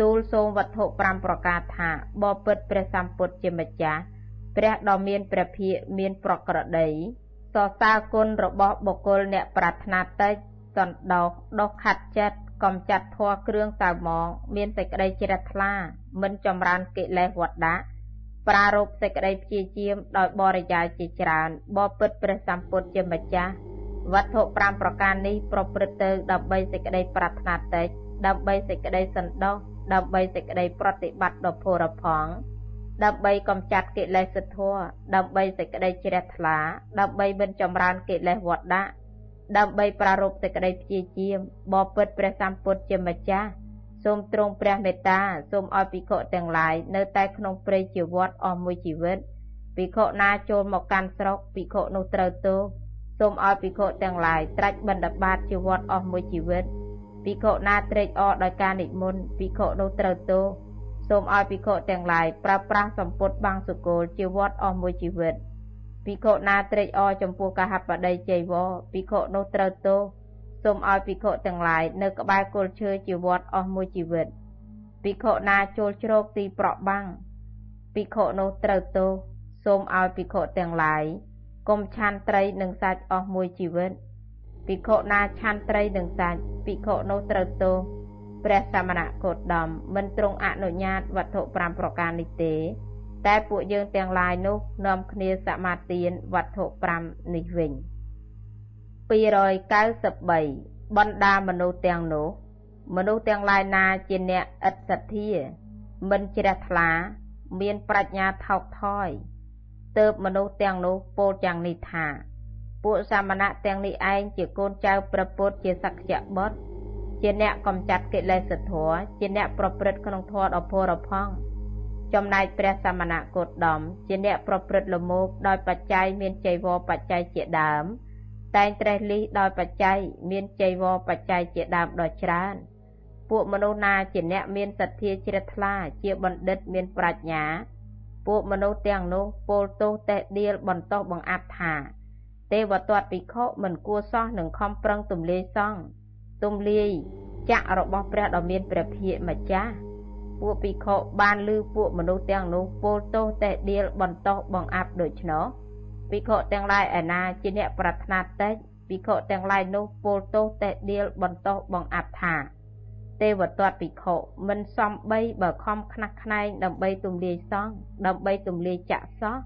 ទូលសូមវត្ថុ5ប្រការថាបបិទ្ធព្រះសម្ពុទ្ធជាម្ចាស់ព្រះដ៏មានព្រះភិក្ខមានប្រក្រតីសរសើរគុណរបស់បុគ្គលអ្នកប្រាថ្នាតិចសន្តោសដុសខាត់ចិត្ត កំចាត់ធัวគ្រឿងតៅមង មានសេចក្តីជ្រះថ្លា មិនចម្រើនកិលេសវត្តៈប្រារព្ធសេចក្តីព្យាយាមដោយបរិយាយជាច្រើនបបិទ្ធព្រះសម្ពុទ្ធជាម្ចាស់វត្ថុ5ប្រការនេះប្រព្រឹត្តទៅដើម្បីសេចក្តីប្រាថ្នាតិចដើម្បីសេចក្តីសន្តោសដើម្បីសេចក្តីប្រតិបត្តិដ៏ផូរផង់ដើម្បីកំចាត់កិលេសធម៌ដើម្បីសេចក្តីជ្រះថ្លា ដើម្បីមិនចម្រើនកិលេសវត្តៈ ដើម្បីប្រារព្ធសេចក្តីព្យាយាមបបិទ្ធព្រះសម្ពុទ្ធជាម្ចាស់សូមទ្រង់ព្រះមេត្តាសូមឲ្យភិក្ខុទាំងឡាយនៅតែក្នុងព្រៃជីវិតអស់មួយជីវិតភិក្ខុណាចូលមកកាន់ស្រុកភិក្ខុនោះត្រូវទោសសូមឲ្យភិក្ខុទាំងឡាយត្រាច់បណ្ឌបាតជីវិតអស់មួយជីវិតភិក្ខុណាត្រេកអរដោយការនិមន្តភិក្ខុនោះត្រូវទោសសូមឲ្យភិក្ខុទាំងឡាយប្រើប្រាស់សម្ពុតបាំងសុគលជីវិតអស់មួយជីវិត ភិក្ខុណាត្រេកអរចំពោះកហបតីចីវរភិក្ខុនោះត្រូវទោសសូមឲ្យភិក្ខុទាំងឡាយនៅក្បែរគល់ឈើជីវិតអស់មួយជីវិតភិក្ខុណាចូលជ្រកទីប្រក់បាំងភិក្ខុនោះត្រូវទោសសូមឲ្យភិក្ខុទាំងឡាយកុំឆាន់ត្រីនិងសាច់អស់មួយជីវិតភិក្ខុណាឆាន់ត្រីនិងសាច់ភិក្ខុនោះត្រូវទោសព្រះសមណគោតមមិនទ្រង់អនុញ្ញាតវត្ថុ5ប្រការនេះទេ តែពួកយើងទាំងឡាយនោះនាំគ្នាសមាទានវត្ថុ5នេះវិញ293បណ្ដាមនុស្សទាំងនោះមនុស្សទាំងឡាយណាជាអ្នកឥតសទ្ធា មិនជ្រះថ្លា មានប្រាជ្ញាថោកថយទើបមនុស្សទាំងនោះពោលយ៉ាងនេះថា ពួកសាមណៈទាំងនេះឯងជាកូនចៅព្រះពុទ្ធជាសក្យបុត្រជាអ្នកកំចាត់កិលេសធម៌ជាអ្នកប្រព្រឹត្តក្នុងធម៌ដ៏ផូរផង់ ចំណែកព្រះសមណគោតមជាអ្នកប្រព្រឹត្តលមោកដោយបច្ច័យមានចៃវរបច្ច័យជាដើម តែងត្រេះលីដោយបច្ច័យមានចៃវរបច្ច័យជាដើមដ៏ច្រើនពួកមនុស្សណាជាអ្នកមានសទ្ធាជ្រះថ្លាជាបណ្ឌិតមានប្រាជ្ញា ពួកមនុស្សទាំងនោះពោលទោសតេះដៀលបន្តោសបង្អាប់ថា ទេវទត្តភិក្ខុមិនគួរសោះនឹងខំប្រឹងទំលាយសង្ឃទំលាយចាក់របស់ព្រះដ៏មានព្រះភិយម្ចាស់ ពួកភិក្ខុបានលឺពួកមនុស្សទាំងនោះពោលទោសតេះដៀលបន្តោសបង្អាប់ដូច្នោះភិក្ខុទាំងឡាយឯណាជាអ្នកប្រាថ្នាតិចភិក្ខុទាំងឡាយនោះពោលទោសតេះដៀលបន្តោសបង្អាប់ថា ទេវទត្តភិក្ខុមិនសំបីបើខំខ្នះខ្នែងដើម្បីទំលាយសង្ឃដើម្បីទំលាយចាក់សោះ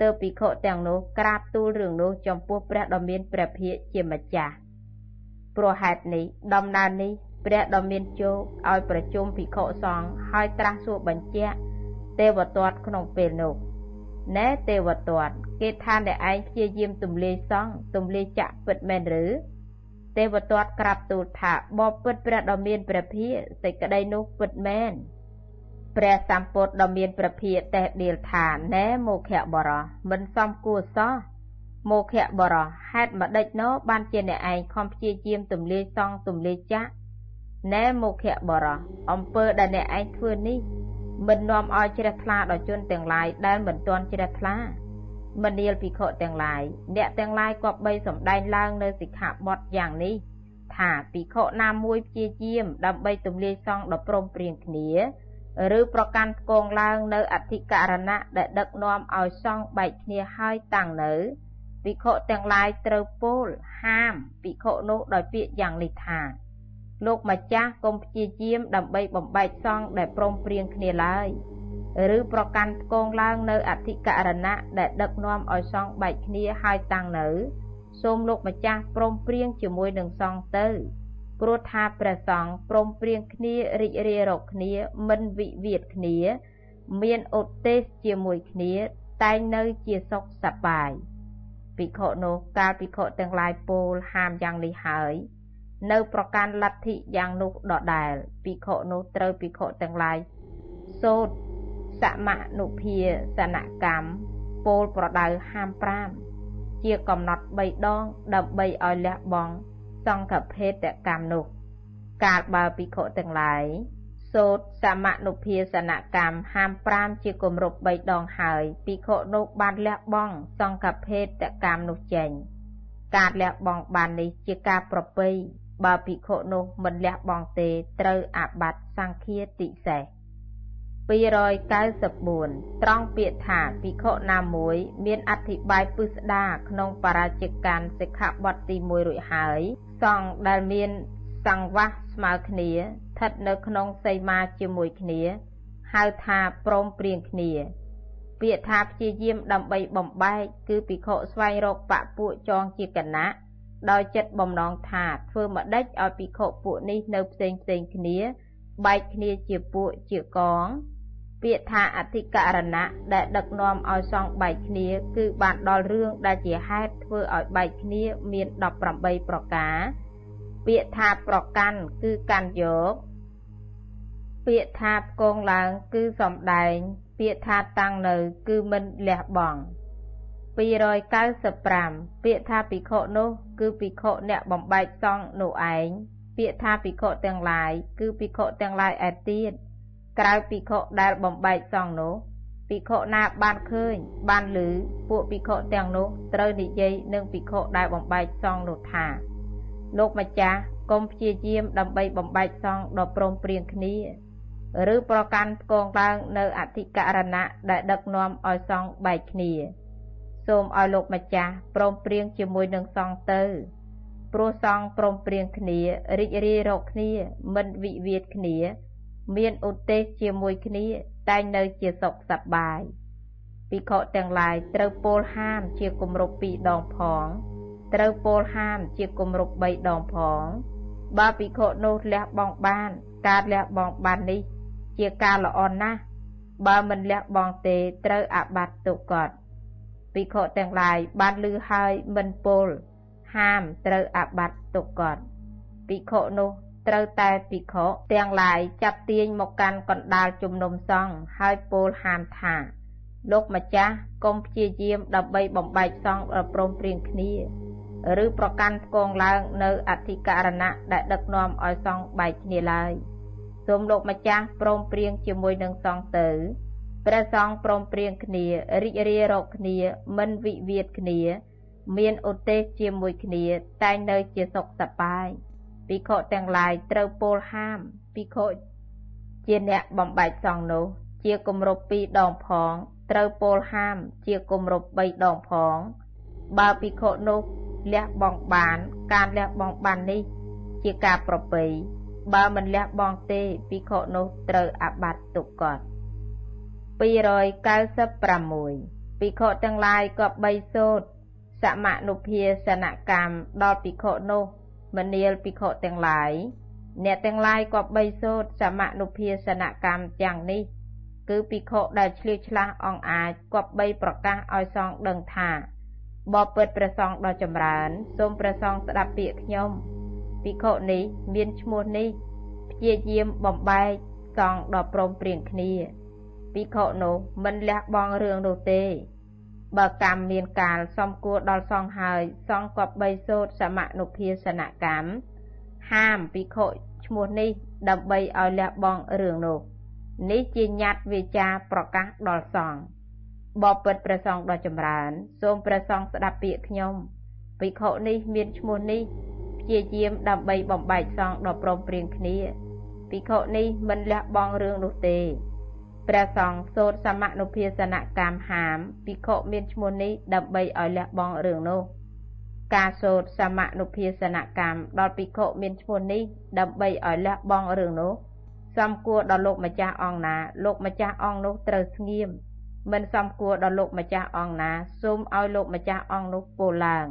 ទើបភិក្ខុទាំងនោះក្រាបទូលរឿងនោះចំពោះព្រះដ៏មានព្រះភិក្ខជាម្ចាស់ព្រោះហេតុនេះដំណើរនេះ ព្រះដ៏មានជោគឲ្យប្រជុំភិក្ខុសង្ឃហើយត្រាស់សួរបញ្ជាក់ទេវទត្តក្នុងពេលនោះណែទេវទត្តគេថាអ្នកឯងព្យាយាមទំលាយសង្ឃទំលាយចាក់ពិតមែនឬទេវទត្តក្រាបទូលថាបបពិតព្រះដ៏មានព្រះភិសេចក្តីនោះពិតមែនព្រះសម្ពុទ្ធដ៏មានព្រះភិតេះដៀលថាណែមោខៈបរោះមិនសមគួរសោះមោខៈបរោះហេតុម្ដេចណោបានជាអ្នកឯងខំព្យាយាមទំលាយសង់ទំលាយចាក់ ណែមោខៈបរោះអំពើដែលអ្នកឯងធ្វើនេះមិននាំឲ្យជ្រះថ្លាដល់ជនទាំងឡាយដែលមិនទាន់ជ្រះថ្លាមនាលភិក្ខុទាំងឡាយអ្នកទាំងឡាយក៏បីសំដែងឡើងនៅសិក្ខាបទយ៉ាងនេះ ថាភិក្ខុណាមួយព្យាយាម ដើម្បីទម្លាយសង្ឃដ៏ព្រមព្រៀងគ្នាឬប្រកាន់ផ្គងឡើងនៅអធិករណៈដែលដឹកនាំឲ្យសង្ឃបែកគ្នាហើយតាំងនៅភិក្ខុទាំងឡាយត្រូវពោលហាមភិក្ខុនោះដោយពាក្យយ៉ាងនេះថា លោកម្ចាស់កុំព្យាយាមដើម្បីបំបែកសង្ឃដែលព្រមព្រៀងគ្នាឡើយឬប្រកាន់ផ្គងឡើងនៅអធិករណៈដែលដឹកនាំឲ្យសង់បែកគ្នាហើយតាំងនៅ សូមលោកម្ចាស់ព្រមព្រៀងជាមួយនឹងសង្ឃទៅព្រោះថាព្រះសង្ឃព្រមព្រៀងគ្នារីករាយរកគ្នាមិនវិវាទគ្នា មានឧទ្ទេសជាមួយគ្នា តែងនៅជាសុខសប្បាយភិក្ខុនោះកាលភិក្ខុទាំងឡាយពោលហាមយ៉ាងនេះហើយ នៅប្រកាន់លទ្ធិយ៉ាងនោះដដែលភិក្ខុនោះត្រូវភិក្ខុទាំងឡាយសូត្រសមនុភាសនកម្មពោលប្រដៅហាម5ជាកំណត់3ដងដើម្បីឲ្យលះបង់សង្ឃភេទកម្មនោះ កាលបើភិក្ខុទាំងឡាយសូត្រសមនុភាសនកម្មហាម5ជាគម្រប់3ដងហើយភិក្ខុនោះបានលះបង់សង្ឃភេទកម្មនោះចេញការលះបង់បាននេះជាការប្រពៃ បើភិក្ខុនោះមិនលះបង់ទេត្រូវអាបត្តិសង្ឃាតិសេស294ត្រង់ពាក្យថាភិក្ខុណាមួយមានអធិប្បាយពិស្ដាក្នុងបរាជកម្មសិក្ខាបទទី1រួចហើយសង្ឃដែលមានសង្វាសស្មើគ្នាស្ថិតនៅក្នុងសីមាជាមួយគ្នាហៅថាព្រមព្រៀងគ្នា ពាក្យថាព្យាយាមដើម្បីបំបែកគឺភិក្ខុស្វែងរកបពួកចងជាគណៈ ដោយចិត្តបំណងថាធ្វើម្ដេចឲ្យភិក្ខុពួកនេះនៅផ្សេងផ្សេងគ្នាបែកគ្នាជាពួកជាកង ពាក្យថាអធិករណៈដែលដឹកនាំឲ្យសងបែកគ្នា គឺបានដល់រឿងដែលជាហេតុធ្វើឲ្យបែកគ្នាមាន18ប្រការ ពាក្យថាប្រកាន់គឺកាន់យកពាក្យថាផ្គងឡើងគឺសំដែង ពាក្យថាតាំងនៅ គឺមិនលះបង់ 295ពាក្យថាភិក្ខុនោះគឺភិក្ខុអ្នកបំបែកសង្ឃនោះឯងពាក្យថាភិក្ខុទាំងឡាយគឺភិក្ខុទាំងឡាយឯទៀតក្រៅភិក្ខុដែលបំបែកសង្ឃនោះភិក្ខុណាបានឃើញ បានឮពួកភិក្ខុទាំងនោះត្រូវនិយាយនឹងភិក្ខុដែលបំបែកសង្ឃនោះថាលោកម្ចាស់កុំព្យាយាមដើម្បីបំបែកសង្ឃដ៏ព្រមព្រៀងគ្នាឬប្រកាន់ផ្គងឡើងនៅអធិករណៈដែលដឹកនាំឲ្យសង្ឃបែកគ្នា សូមឲ្យលោកម្ចាស់ព្រមព្រៀងជាមួយនឹងសង្ឃទៅព្រោះសង្ឃព្រមព្រៀងគ្នារីករាយរកគ្នា មិនវិវាទគ្នា មានឧទ្ទេសជាមួយគ្នា តែងនៅជាសុខសប្បាយភិក្ខុទាំងឡាយត្រូវពោលហាមជាគម្រប់2ដងផង ត្រូវពោលហាមជាគម្រប់3ដងផង បើភិក្ខុនោះលះបង់បាន ការលះបង់បាននេះ ជាការល្អណាស់បើមិនលះបង់ទេត្រូវអាបត្តិទុកត ភិក្ខុទាំងឡាយបានលឺហើយមិនពោលហាមត្រូវអាបត្តិទុកតភិក្ខុនោះត្រូវតែភិក្ខុទាំងឡាយចាប់ទាញមកកាន់កណ្ដាលជំនុំសង្ឃហើយពោលហាមថា លោកម្ចាស់កុំព្យាយាមដើម្បីបំបែកសង្ឃប្រព្រមព្រៀងគ្នាឬប្រកាន់ផ្គងឡើងនៅអធិការណៈដែលដឹកនាំឲ្យសង្ឃបែកគ្នាឡើយសូមលោកម្ចាស់ព្រមព្រៀងជាមួយនឹងសង្ឃទៅ ព្រះសង្ឃព្រមព្រៀងគ្នារីករាយរកគ្នា មិនវិវាទគ្នា មានឧទ្ទេសជាមួយគ្នា តែងនៅជាសុខសប្បាយភិក្ខុទាំងឡាយត្រូវពោលហាមភិក្ខុជាអ្នកបំបែកសង្ឃនោះ ជាគម្រប់2ដងផង ត្រូវពោលហាម ជាគម្រប់3ដងផង បើភិក្ខុនោះលះបង់បាន ការលះបង់បាននេះ ជាការប្រពៃបើមិនលះបង់ទេភិក្ខុនោះត្រូវអាបត្តិទុក្ខត 296ភិក្ខុទាំងឡាយក៏បីសូត្រសមនុភាសនកម្មដល់ភិក្ខុនោះមនាលភិក្ខុទាំងឡាយអ្នកទាំងឡាយក៏បីសូត្រសមនុភាសនកម្មយ៉ាងនេះ គឺភិក្ខុដែលឆ្លៀសឆ្លាស់អង្អាចក៏បីប្រកាសឲ្យសង្ឃដឹងថាបបិទ្ធព្រះសង្ឃដ៏ចម្រើនសូមព្រះសង្ឃស្ដាប់ពាក្យខ្ញុំភិក្ខុនេះមានឈ្មោះនេះព្យាយាមបំបែកសង្ឃដ៏ព្រមព្រៀងគ្នា ភិក្ខុនោះមិនលះបង់រឿងនោះទេ បើកម្មមានកាលសំគួរដល់សង្ឃហើយ សង្ឃក៏បីសូត្រសមនុភាសនកម្មហាមភិក្ខុឈ្មោះនេះ ដើម្បីឲ្យលះបង់រឿងនោះនេះជាញត្តិវាចាប្រកាសដល់សង្ឃបបិទ្ធព្រះសង្ឃដ៏ចម្រើន សូមព្រះសង្ឃស្ដាប់ពាក្យខ្ញុំភិក្ខុនេះមានឈ្មោះនេះព្យាយាមដើម្បីបំបែកសង្ឃដ៏ព្រមព្រៀងគ្នាភិក្ខុនេះមិនលះបង់រឿងនោះទេ ព្រះសង្ឃសូត្រសមនុភាសនកម្មហាមភិក្ខុមានឈ្មោះនេះដើម្បីឲ្យលះបង់រឿងនោះ ការសូត្រសមនុភាសនកម្មដល់ភិក្ខុមានឈ្មោះនេះដើម្បីឲ្យលះបង់រឿងនោះសំគួរដល់លោកម្ចាស់អង្គណាលោកម្ចាស់អង្គនោះត្រូវស្ងៀមមិនសមគួរដល់លោកម្ចាស់អង្គណាសូមឲ្យលោកម្ចាស់អង្គនោះពោលឡើង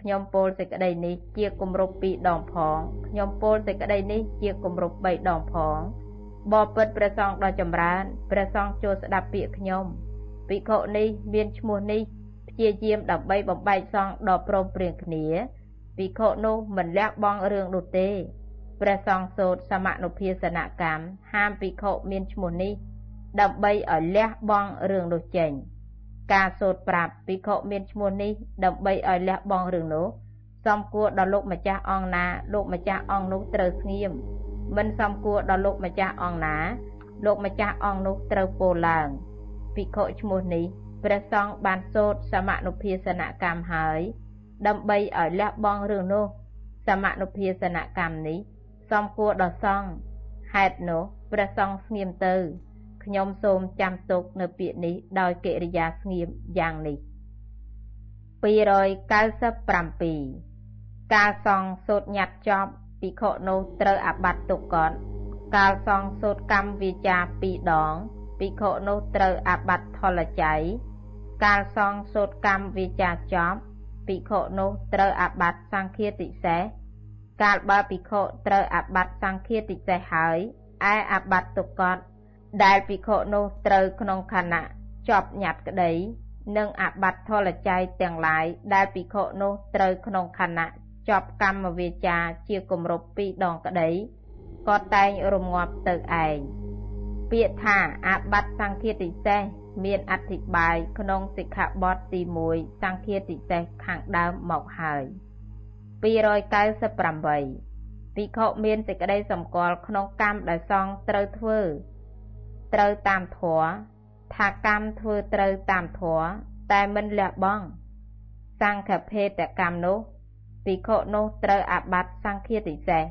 ខ្ញុំពោលសេចក្តីនេះជាគម្រប់ពីរដងផងខ្ញុំពោលសេចក្តីនេះជាគម្រប់បីដងផង បបិទ្ធព្រះសង្ឃដ៏ចម្រើនព្រះសង្ឃចូលស្ដាប់ពាក្យខ្ញុំភិក្ខុនេះមានឈ្មោះនេះព្យាយាមដើម្បីបំបែកសង្ឃដ៏ព្រមព្រៀងគ្នាភិក្ខុនោះមិនលះបង់រឿងនោះទេព្រះសង្ឃសូត្រសមនុភាសនកម្មហាមភិក្ខុមានឈ្មោះនេះ ដើម្បីឲ្យលះបង់រឿងនោះចេញ ការសូត្រប្រាប់ភិក្ខុមានឈ្មោះនេះដើម្បីឲ្យលះបង់រឿងនោះ សំគួរដល់លោកម្ចាស់អង្គណា លោកម្ចាស់អង្គនោះត្រូវស្ងៀមមិនសំគួរដល់លោកម្ចាស់អង្គណា លោកម្ចាស់អង្គនោះត្រូវពោលឡើងភិក្ខុឈ្មោះនេះព្រះសង្ឃបានសូត្រសមនុភាសនកម្មហើយ ដើម្បីឲ្យលះបង់រឿងនោះ សមនុភាសនកម្មនេះសំគួរដល់សង្ឃហេតុនោះព្រះសង្ឃស្ងៀមទៅខ្ញុំសូមចាំទុកនៅពាក្យនេះដោយកិរិយាស្ងៀមយ៉ាងនេះ297 កាលសង្ឃសូត្រញត្តិចប់ភិក្ខុនោះត្រូវអាបត្តិទុកកតកាលសង្ឃសូត្រកម្មវាចា2ដងភិក្ខុនោះត្រូវអាបត្តិថលច័យកាលសង្ឃសូត្រកម្មវាចាចប់ភិក្ខុនោះត្រូវអាបត្តិសង្ឃាតិសេសកាលបើភិក្ខុត្រូវអាបត្តិសង្ឃាតិសេសហើយឯអាបត្តិទុកកតដែលភិក្ខុនោះត្រូវក្នុងខណៈចប់ញត្តិក្តី និងអាបត្តិធលច័យទាំងឡាយដែលភិក្ខុនោះត្រូវក្នុងខណៈ ចប់កម្មវាចាជាគម្រប់ពីរដងក្តីក៏តែងរងាប់ទៅឯងពាក្យថាអាបត្តិសង្ឃាតិសេសមានអធិប្បាយក្នុងសិក្ខាបទទី1សង្ឃាតិសេសខាងដើមមកហើយ298ភិក្ខុមានសេចក្តីសម្គាល់ក្នុងកម្មដែលសង្ឃត្រូវធ្វើត្រូវតាមធម៌ថាកម្មធ្វើត្រូវតាមធម៌តែមិនលះបង់សង្ឃភេទកម្មនោះ ភិក្ខុនោះត្រូវអាបត្តិសង្ឃាតិសេស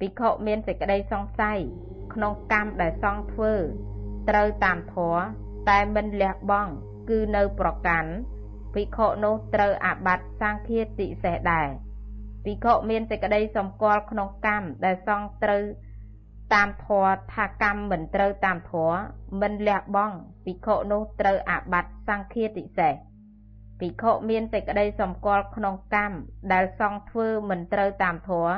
ភិក្ខុមានសេចក្តីសង្ស័យក្នុងកម្មដែលសង្ឃធ្វើ ត្រូវតាមធម៌តែមិនលះបង់គឺនៅប្រកាន់ភិក្ខុនោះត្រូវអាបត្តិសង្ឃាតិសេសដែរភិក្ខុមានសេចក្តីសម្គាល់ក្នុងកម្មដែលសង្ឃត្រូវតាមធម៌ថាកម្មមិនត្រូវតាមធម៌មិនលះបង់ភិក្ខុនោះត្រូវអាបត្តិសង្ឃាតិសេស ភិក្ខុមានសេចក្តីសម្គាល់ក្នុងកម្មដែលសង្ឃធ្វើមិនត្រូវតាមធម៌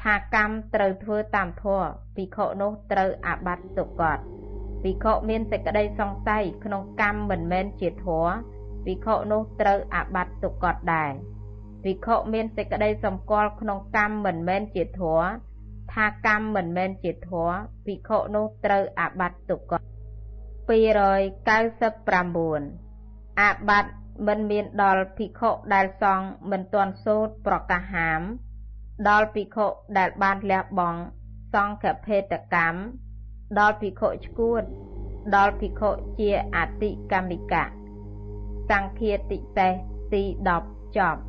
ថាកម្មត្រូវធ្វើតាមធម៌ភិក្ខុនោះត្រូវអាបត្តិទុកតភិក្ខុមានសេចក្តីសង្ស័យក្នុងកម្មមិនមែនជាធម៌ភិក្ខុនោះត្រូវអាបត្តិទុកតដែរភិក្ខុមានសេចក្តីសម្គាល់ក្នុងកម្មមិនមែនជាធម៌ថាកម្មមិនមែនជាធម៌ភិក្ខុនោះត្រូវអាបត្តិទុក299អាបត្តិ មិនមានដល់ភិក្ខុដែលសង់មិនទាន់សូត្រប្រកាសហាម ដល់ភិក្ខុដែលបានលះបង់សង្ឃភេទកម្មដល់ភិក្ខុឈួត ដល់ភិក្ខុជាអតិកម្មិកៈសង្ឃាតិសេសទី10ចប់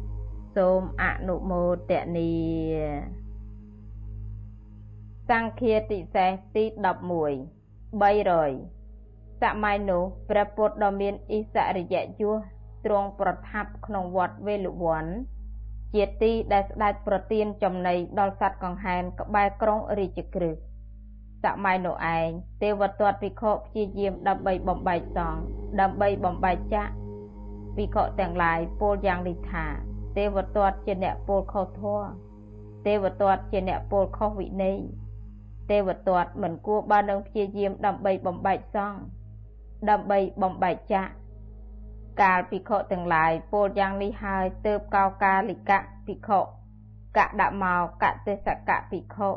សូមអនុមោទនីសង្ឃាតិសេសទី11 300សម័យនោះព្រះពុទ្ធដ៏មានអិសរិយយស ទ្រង់ប្រថាប់ក្នុងវត្តវេលវ័នជាទីដែលស្ដេចប្រទានចំណីដល់សត្វកង្ហែនក្បែរក្រុងរាជក្រឹសសម័យនោះឯងទេវទត្តភិក្ខុព្យាយាមដើម្បីបំបែកសង្ឃដើម្បីបំបែកចាក់ភិក្ខុទាំងឡាយពោលយ៉ាងនេះថា ទេវទត្តជាអ្នកពោលខុសធម៌ទេវទត្តជាអ្នកពោលខុសវិន័យទេវទត្តមិនគួរបើនឹងព្យាយាមដើម្បីបំបែកសង្ឃដើម្បីបំបែកចាក់ កាលភិក្ខុទាំងឡាយពោលយ៉ាងនេះហើយទើបកោកាលិកៈភិក្ខុកដមកទេសកៈភិក្ខុ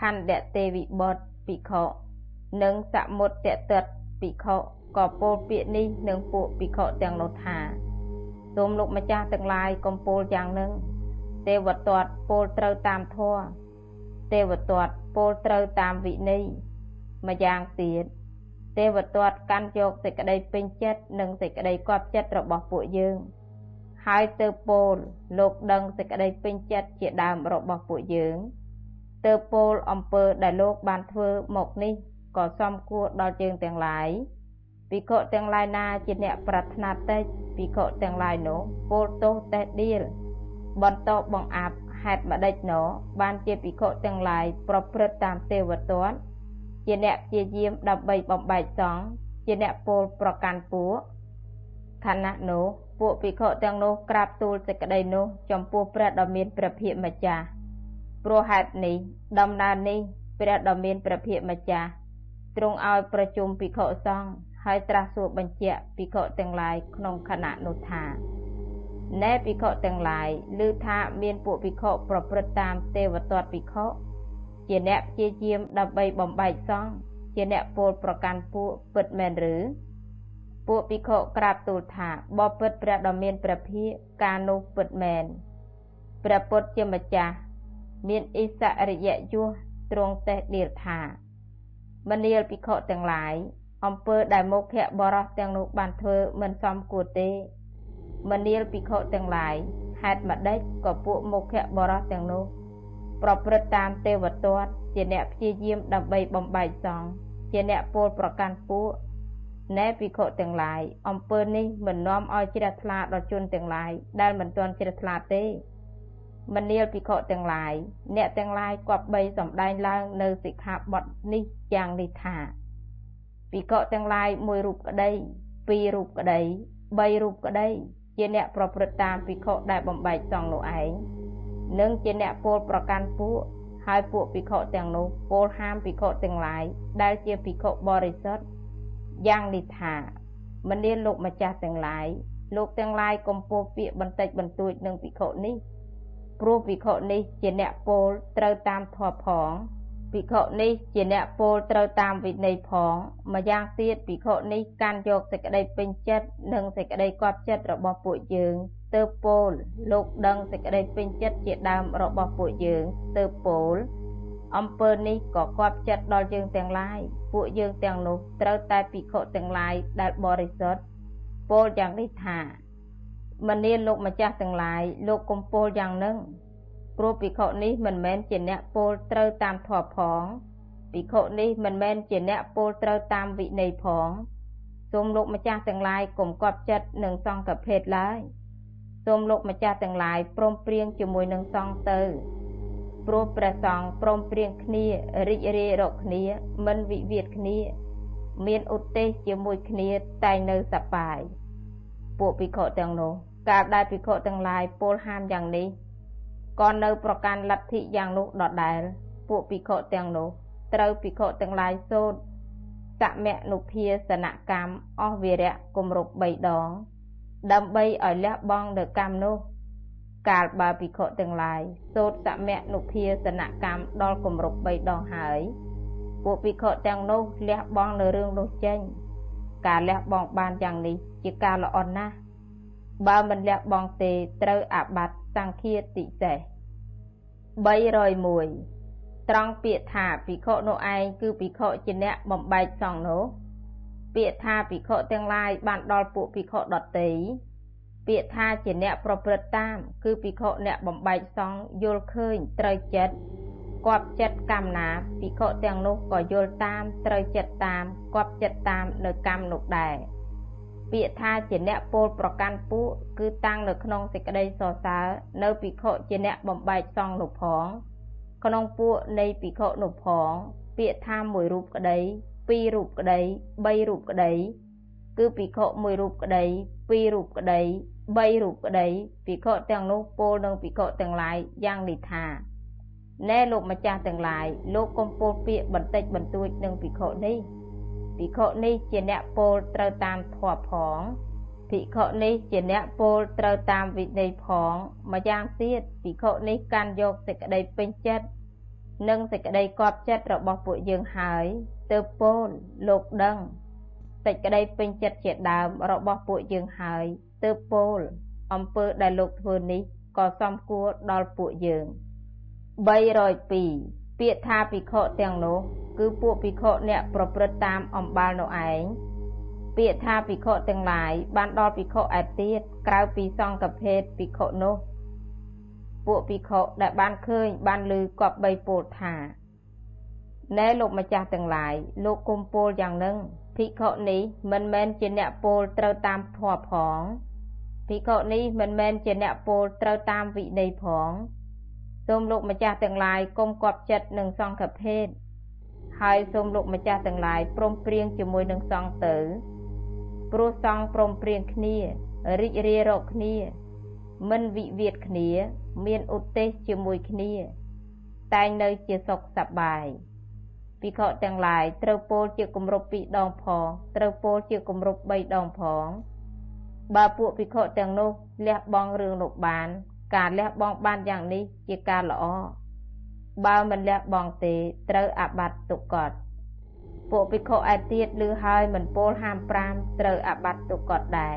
ខណ្ឌទេវិបុត្រភិក្ខុនិងសមុត្តទិតភិក្ខុក៏ពោលពាក្យនេះនឹងពួកភិក្ខុទាំងនោះថាសូមលោកម្ចាស់ទាំងឡាយកំពូលយ៉ាងនឹងទេវទត្តពោលត្រូវតាមធម៌ទេវទត្តពោលត្រូវតាមវិន័យម្យ៉ាងទៀត ទេវទត្តកាន់យកសេចក្តីពេញចិត្តនិងសេចក្តីកប់ចិត្តរបស់ពួកយើង ហើយទៅពោលលោកដឹងសេចក្តីពេញចិត្តជាដើមរបស់ពួកយើងទើបពោលអំពើដែលលោកបានធ្វើមកនេះក៏សមគួរដល់យើងទាំងឡាយភិក្ខុទាំងឡាយណាជាអ្នកប្រាថ្នាតិចភិក្ខុទាំងឡាយនោះពោលទោសតេះដៀលបន្តបង្អាប់ហេតុម្ដេចណោបានជាភិក្ខុទាំងឡាយប្រព្រឹត្តតាមទេវទត្ត ជាអ្នកព្យាយាមដើម្បីបំបែកសង្ឃជាអ្នកពោលប្រកាន់ពួកខណៈនោះពួកភិក្ខុទាំងនោះក្រាបទូលសេចក្តីនោះចំពោះព្រះដ៏មានព្រះភិក្ខម្ចាស់ព្រោះហេតុនេះដំណើរនេះព្រះដ៏មានព្រះភិក្ខម្ចាស់ទ្រង់ឲ្យប្រជុំភិក្ខុសង្ឃហើយត្រាស់សួរបញ្ជាក់ភិក្ខុទាំងឡាយក្នុងខណៈនោះថាណែភិក្ខុទាំងឡាយឮថាមានពួកភិក្ខុប្រព្រឹត្តតាមទេវទត្តភិក្ខុ ជាអ្នកព្យាយាមដើម្បីបំបែកសង្ឃជាអ្នកពោលប្រកាន់ពួកពិតមែនឬពួកភិក្ខុក្រាបទូលថាបបិទ្ធព្រះដ៏មានព្រះភិក្ខការនោះពិតមែនព្រះពុទ្ធជាម្ចាស់មានអិសរិយយសទ្រង់តេះដៀលថាមនាលភិក្ខុទាំងឡាយអំពើដែលមុខៈបរោះទាំងនោះបានធ្វើមិនសមគួរទេមនាលភិក្ខុទាំងឡាយហេតុម្ដេចក៏ពួកមុខៈបរោះទាំងនោះ ប្រព្រឹត្តតាមទេវទត្តជាអ្នកព្យាយាមដើម្បីបំបែកសង្ឃជាអ្នកពោលប្រកាន់ពួកណែភិក្ខុទាំងឡាយអំពើនេះមិននាំឲ្យជ្រះថ្លាដល់ជនទាំងឡាយដែលមិនទាន់ជ្រះថ្លាទេមនាលភិក្ខុទាំងឡាយអ្នកទាំងឡាយគប្បីសំដែងឡើងនៅសិក្ខាបទនេះយ៉ាងនេះថាភិក្ខុទាំងឡាយមួយរូបក្តីពីររូបក្តីបីរូបក្តីជាអ្នកប្រព្រឹត្តតាមភិក្ខុដែលបំបែកសង្ឃនោះឯង និងជាអ្នកពោលប្រកាន់ពួកហើយពួកភិក្ខុទាំងនោះពោលហាមភិក្ខុទាំងឡាយដែលជាភិក្ខុបរិសុទ្ធយ៉ាងនេះថាមនាលោកម្ចាស់ទាំងឡាយលោកទាំងឡាយកំពោពាក្យបន្តិចបន្តួចនឹងភិក្ខុនេះព្រោះភិក្ខុនេះជាអ្នកពោលត្រូវតាមធម៌ផង ភិក្ខុនេះជាអ្នកពោលត្រូវតាមវិន័យផងម្យ៉ាងទៀតភិក្ខុនេះកាន់យកសេចក្តីពេញចិត្តនិងសេចក្តីគាប់ចិត្តរបស់ពួកយើងទើបពោលលោកដឹងសេចក្តីពេញចិត្តជាដើមរបស់ពួកយើងទើបពោលអំពើនេះក៏គាប់ចិត្តដល់យើងទាំងឡាយពួកយើងទាំងនោះត្រូវតែភិក្ខុទាំងឡាយដែលបរិសុទ្ធពោលយ៉ាងនេះថាមនាលោកម្ចាស់ទាំងឡាយលោកកំពោលយ៉ាងនឹង ព្រោះភិក្ខុនេះមិនមែនជាអ្នកពោលត្រូវតាមធម៌ផងភិក្ខុនេះមិនមែនជាអ្នកពោលត្រូវតាមវិន័យផងសូមលោកម្ចាស់ទាំងឡាយកុំកប់ចិត្តនឹងសង្ឃភេទឡើយសូមលោកម្ចាស់ទាំងឡាយព្រមព្រៀងជាមួយនឹងសង្ឃទៅព្រោះព្រះសង្ឃព្រមព្រៀងគ្នារីករាយរកគ្នា មិនវិវាទគ្នា មានឧទ្ទេសជាមួយគ្នាតែងនៅសប្បាយពួកភិក្ខុទាំងនោះ កាលដែលភិក្ខុទាំងឡាយពោលហាមយ៉ាងនេះ ក៏នៅប្រកាន់លទ្ធិយ៉ាងនោះដដែលពួកភិក្ខុទាំងនោះត្រូវភិក្ខុទាំងឡាយសូត្រសមនុភាសនកម្មអស់វិរៈគម្រប់3ដង ដើម្បីឲ្យលះបង់នៅកម្មនោះ កាលបើភិក្ខុទាំងឡាយសូត្រសមនុភាសនកម្មដល់គម្រប់3ដងហើយពួកភិក្ខុទាំងនោះលះបង់នៅរឿងនោះចេញ ការលះបង់បានយ៉ាងនេះជាការល្អណាស់បើមិនលះបង់ទេត្រូវអាបត្តិ សង្ឃាតិសេស301ត្រង់ពាក្យថាភិក្ខុនោះឯងគឺភិក្ខុជាអ្នកបំបែកសង្ឃនោះពាក្យថាភិក្ខុទាំងឡាយបានដល់ពួកភិក្ខុដតីពាក្យថាជាអ្នកប្រព្រឹត្តតាម គឺភិក្ខុអ្នកបំបែកសង្ឃយល់ឃើញត្រូវចិត្តគប់ចិត្តកម្មណាភិក្ខុទាំងនោះក៏យល់តាមត្រូវចិត្តតាមគប់ចិត្តតាមនៅកម្មនោះដែរ ពាក្យថាជាអ្នកពោលប្រកាន់ពួកគឺតាំងនៅក្នុងសេចក្តីសរសើរនៅភិក្ខុជាអ្នកបំបែកសង្ឃនោះផង ក្នុងពួកនៃភិក្ខុនោះផង ពាក្យថាមួយរូបក្តីពីររូបក្តីបីរូបក្តីគឺភិក្ខុមួយរូបក្តីពីររូបក្តីបីរូបក្តីភិក្ខុទាំងនោះពោលនឹងភិក្ខុទាំងឡាយយ៉ាងនេះថាណែលោកម្ចាស់ទាំងឡាយលោកកុំពោលពាក្យបន្តិចបន្តួចនឹងភិក្ខុនេះ ភិក្ខុនេះជាអ្នកពោលត្រូវតាមធម៌ផងភិក្ខុនេះជាអ្នកពោលត្រូវតាមវិន័យផងម្យ៉ាងទៀតភិក្ខុនេះកាន់យកសេចក្តីពេញចិត្តនិងសេចក្តីគប់ចិត្តរបស់ពួកយើងហើយទើបពោលលោកដឹងសេចក្តីពេញចិត្តជាដើមរបស់ពួកយើងហើយទើបពោលអំពើដែលលោកធ្វើនេះក៏សមគួរដល់ពួកយើង302 ពាក្យថាភិក្ខុទាំងនោះ គឺពួកភិក្ខុអ្នកប្រព្រឹត្តតាមអំបាលនោះឯងពាក្យថាភិក្ខុទាំងឡាយបានដល់ភិក្ខុឯទៀតក្រៅពីសង្ឃភេទភិក្ខុនោះពួកភិក្ខុដែលបានឃើញបានឮគប្បីពោលថាណែលោកម្ចាស់ទាំងឡាយលោកគុំពោលយ៉ាងនឹងភិក្ខុនេះមិនមែនជាអ្នកពោលត្រូវតាមធម៌ផងភិក្ខុនេះមិនមែនជាអ្នកពោលត្រូវតាមវិន័យផង សូមលោកម្ចាស់ទាំងឡាយកុំគប់ចិត្តនឹងសង្ឃភេទហើយសូមលោកម្ចាស់ទាំងឡាយព្រមព្រៀងជាមួយនឹងសង្ឃទៅ ព្រោះសង្ឃព្រមព្រៀងគ្នារីករាយរកគ្នា មិនវិវាទគ្នា មានឧទ្ទេសជាមួយគ្នា តែងនៅជាសុខសប្បាយភិក្ខុទាំងឡាយត្រូវពោលជាគម្រប់ពីរដងផងត្រូវពោលជាគម្រប់3ដងផង បើពួកភិក្ខុទាំងនោះលះបង់រឿងនោះបាន ការលះបង់បានយ៉ាងនេះជាការល្អបើមិនលះបង់ទេត្រូវអាបត្តិទុក្កតពួកភិក្ខុឯទៀតឮហើយមិនពោលហាម5ត្រូវអាបត្តិទុក្កតដែរ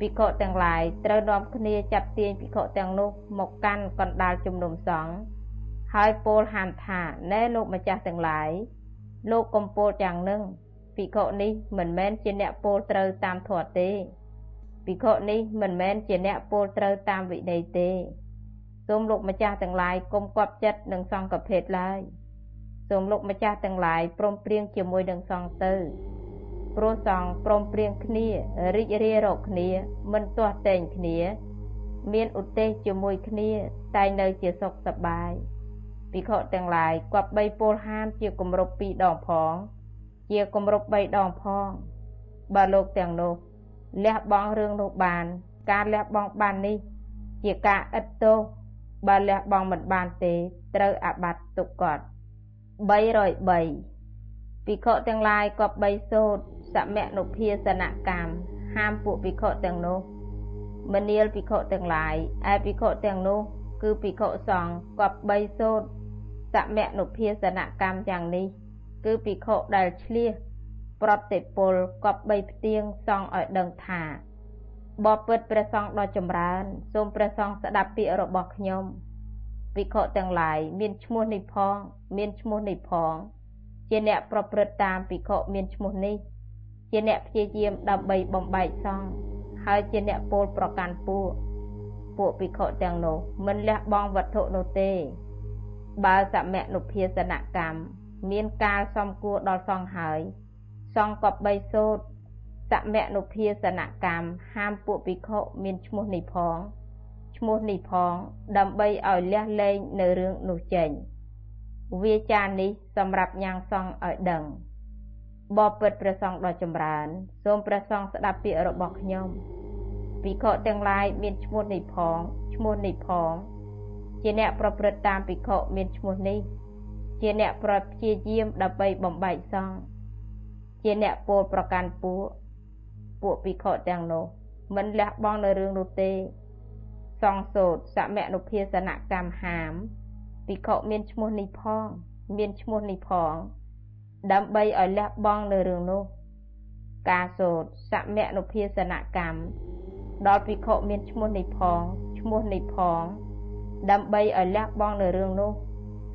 ភិក្ខុទាំងឡាយត្រូវនាំគ្នាចាត់ទាញភិក្ខុទាំងនោះមកកាន់កណ្ដាលជំនុំសង្ឃហើយពោលហាមថាណែលោកម្ចាស់ទាំងឡាយលោកកំពោលយ៉ាងនឹងភិក្ខុនេះមិនមែនជាអ្នកពោលត្រូវតាមធម៌ទេ ភិក្ខុនេះមិនមែនជាអ្នកពោលត្រូវតាមវិន័យទេសូមលោកម្ចាស់ទាំងឡាយកុំគប់ចិត្តនឹងសង្ឃភេទឡើយសូមលោកម្ចាស់ទាំងឡាយព្រមព្រៀងជាមួយនឹងសង្ឃទៅព្រោះសង្ឃព្រមព្រៀងគ្នារីករាយរកគ្នា មិនទាស់តែងគ្នា មានឧទ្ទេសជាមួយគ្នា តែនៅជាសុខសប្បាយភិក្ខុទាំងឡាយគប្បីពលហាមជាគម្រប់2ដងផង ជាគម្រប់3ដងផងបើលោកទាំងនោះ លះបង់រឿងនោះបាន ការលះបង់បាននេះ ជាការឥតទោសបើលះបង់មិនបានទេត្រូវអាបត្តិទុក្កត303ភិក្ខុទាំងឡាយក៏បីសូត្រសមនុភាសនកម្មហាមពួកភិក្ខុទាំងនោះមនាលភិក្ខុទាំងឡាយឯភិក្ខុទាំងនោះ គឺភិក្ខុសង្ឃក៏បីសូត្រសមនុភាសនកម្មយ៉ាងនេះ គឺភិក្ខុដែលឆ្លៀស ប្រតិពលកប់បីផ្ទៀងសង់ឲ្យដឹងថាបបិទ្ធព្រះសង្ឃដ៏ចម្រើន សូមព្រះសង្ឃស្ដាប់ពាក្យរបស់ខ្ញុំភិក្ខុទាំងឡាយមានឈ្មោះនេះផង មានឈ្មោះនេះផង ជាអ្នកប្រព្រឹត្តតាមភិក្ខុមានឈ្មោះនេះ ជាអ្នកព្យាយាមដើម្បីបំបែកសង្ឃហើយជាអ្នកពោលប្រកាន់ពួកពួកភិក្ខុទាំងនោះមិនលះបង់វត្ថុនោះទេ បើសមនុភាសនកម្មមានកាលសំគួរដល់សង្ឃហើយ សង្ឃក៏បីសូត្រសមនុភាសនកម្មហាមពួកភិក្ខុមានឈ្មោះនេះផងឈ្មោះនេះផង ដើម្បីឲ្យលះលែងនៅរឿងនោះចេញវាចានេះសម្រាប់ញ៉ាំងសង្ឃឲ្យដឹងបបិទ្ធព្រះសង្ឃដ៏ចម្រើន សូមព្រះសង្ឃស្ដាប់ពាក្យរបស់ខ្ញុំភិក្ខុទាំងឡាយមានឈ្មោះនេះផងឈ្មោះនេះផង ជាអ្នកប្រព្រឹត្តតាមភិក្ខុមានឈ្មោះនេះ ជាអ្នកប្រព្យាយាមដើម្បីបំបែកសង្ឃ ជាអ្នកពោលប្រកាន់ពួកពួកភិក្ខុទាំងនោះ មិនលះបង់នៅរឿងនោះទេ សង្ឃសោតសមនុភាសនកម្មហាមភិក្ខុមានឈ្មោះនេះផង មានឈ្មោះនេះផង ដើម្បីឲ្យលះបង់នៅរឿងនោះ ការសោតសមនុភាសនកម្មដល់ភិក្ខុមានឈ្មោះនេះផង ឈ្មោះនេះផង ដើម្បីឲ្យលះបង់នៅរឿងនោះ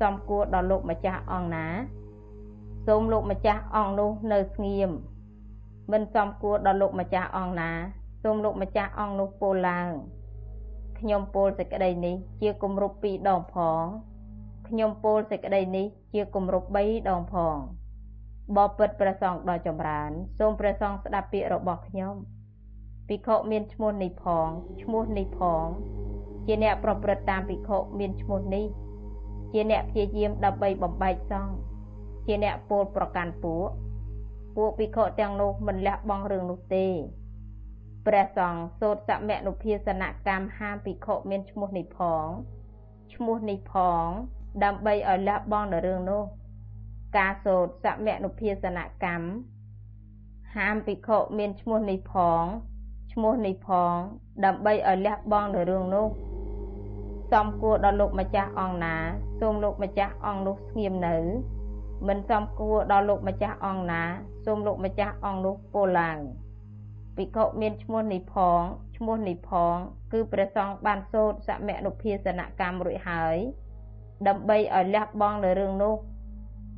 សំគួរដល់លោកម្ចាស់អង្គណា សូមលោកម្ចាស់អង្គនោះនៅស្ងៀមមិនសំគួរដល់លោកម្ចាស់អង្គណា សូមលោកម្ចាស់អង្គនោះពោលឡើងខ្ញុំពោលសេចក្តីនេះជាគម្រប់2ដងផងខ្ញុំពោលសេចក្តីនេះជាគម្រប់3ដងផងបបិទ្ធព្រះសង្ឃដ៏ចម្រើន សូមព្រះសង្ឃស្ដាប់ពាក្យរបស់ខ្ញុំភិក្ខុមានឈ្មោះនេះផងឈ្មោះនេះផង ជាអ្នកប្រព្រឹត្តតាមភិក្ខុមានឈ្មោះនេះ ជាអ្នកព្យាយាមដើម្បីបំបែកសង្ឃ ជាអ្នកពោលប្រកាន់ពួកពួកភិក្ខុទាំងនោះមិនលះបង់រឿងនោះទេព្រះសង្ឃសូត្រសមនុភាសនកម្មហាមភិក្ខុមានឈ្មោះនេះផងឈ្មោះនេះផង ដើម្បីឲ្យលះបង់នៅរឿងនោះ ការសូត្រសមនុភាសនកម្មហាមភិក្ខុមានឈ្មោះនេះផងឈ្មោះនេះផង ដើម្បីឲ្យលះបង់នៅរឿងនោះសំគួរដល់លោកម្ចាស់អង្គណា សូមលោកម្ចាស់អង្គនោះស្ងៀមនៅ មិនសំគួរដល់លោកម្ចាស់អង្គណាសូមលោកម្ចាស់អង្គនោះពោលឡើងភិក្ខុមានឈ្មោះនេះផងឈ្មោះនេះផង គឺព្រះសង្ឃបានសូត្រសមនុភាសនកម្មរួចហើយដើម្បីឲ្យលះបង់នៅរឿងនោះ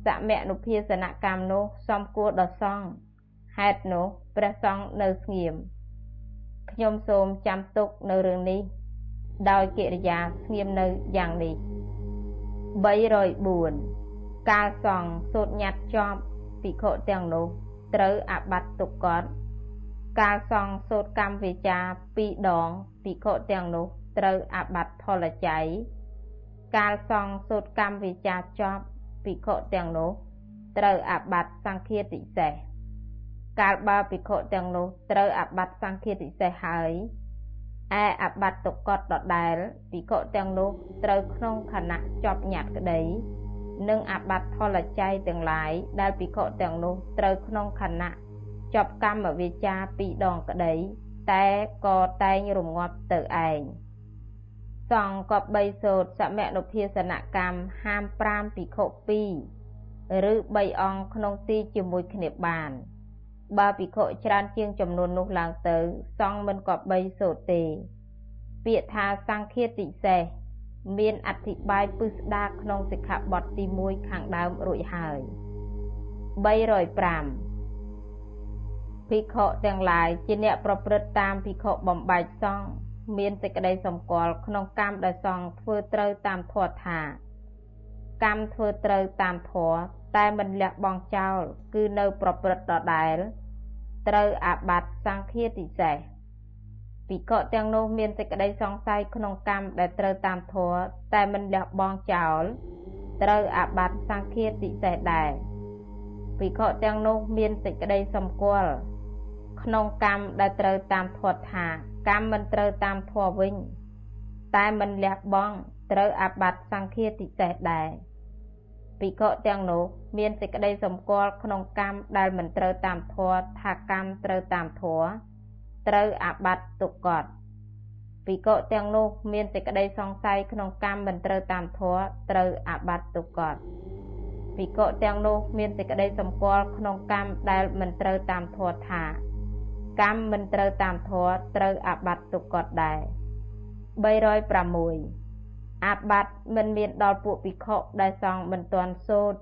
សមនុភាសនកម្មនោះសំគួរដល់សង្ឃហេតុនោះព្រះសង្ឃនៅស្ងៀមខ្ញុំសូមចាំទុកនៅរឿងនេះ ដោយកិរិយាស្ងៀមនៅយ៉ាងនេះ304 កាលសង្ឃសូត្រញត្តិចប់ភិក្ខុទាំងនោះត្រូវអាបត្តិទុក្កតកាលសង្ឃសូត្រកម្មវិចា2ដងភិក្ខុទាំងនោះត្រូវអាបត្តិថលច័យកាលសង្ឃសូត្រកម្មវិចាចប់ភិក្ខុទាំងនោះត្រូវអាបត្តិសង្ឃាតិសេសកាលបើភិក្ខុទាំងនោះត្រូវអាបត្តិសង្ឃាតិសេសហើយឯអាបត្តិទុកតដដែលភិក្ខុទាំងនោះត្រូវក្នុងខណៈជាប់ញាត់ក្តី និងអាបត្តិផលច័យទាំងឡាយដែលភិក្ខុទាំងនោះត្រូវក្នុងខណៈជាប់កម្មវិជាពីរដងក្តីតែក៏តែងរងាប់ទៅឯងសង្ឃក៏បីសូត្រសមនុភាសនកម្មហាម5ភិក្ខុ2ឬ3អង្គក្នុងទីជាមួយគ្នាបានបើភិក្ខុច្រើនជាងចំនួននោះឡើងទៅ សង្ឃមិនក៏បីសូត្រទេ ពាក្យថាសង្ឃាតិសេស មានអធិប្បាយពឹស្ដារក្នុងសិក្ខាបទទី1ខាងដើមរួចហើយ305ភិក្ខុទាំងឡាយជាអ្នកប្រព្រឹត្តតាមភិក្ខុបំបែកសង្ឃមានសេចក្តីសម្គាល់ក្នុងកម្មដែលសង្ឃធ្វើត្រូវតាមធម៌ថា កម្មធ្វើត្រូវតាមធម៌តែមិនលះបង់ចោល គឺនៅប្រព្រឹត្តដដែល ត្រូវអាបត្តិសង្ឃាតិសេស ភិក្ខុទាំងនោះមានសេចក្តីសង្ស័យក្នុងកម្មដែលត្រូវតាមធម៌តែមិនលះបង់ចោល ត្រូវអាបត្តិសង្ឃាតិសេសដែរភិក្ខុទាំងនោះមានសេចក្តីសម្គាល់ក្នុងកម្មដែលត្រូវតាមធម៌ថា កម្មមិនត្រូវតាមធម៌វិញ តែមិនលះបង់ត្រូវអាបត្តិសង្ឃាតិសេសដែរភិក្ខុទាំងនោះមានសេចក្តីសម្គាល់ក្នុងកម្មដែលមិនត្រូវតាមធម៌ថាកម្មត្រូវតាមធម៌ ត្រូវអាបត្តិទុក្កតភិក្ខុទាំងនោះមានសេចក្តីសង្ស័យក្នុងកម្មមិនត្រូវតាមធម៌ត្រូវអាបត្តិទុក្កតភិក្ខុទាំងនោះមានសេចក្តីសម្គាល់ក្នុងកម្មដែលមិនត្រូវតាមធម៌ថា កម្មមិនត្រូវតាមធម៌ត្រូវអាបត្តិទុក្កតដែរ306អាបត្តិមិនមានដល់ពួកភិក្ខុដែលសង់មិនទាន់សូត្រ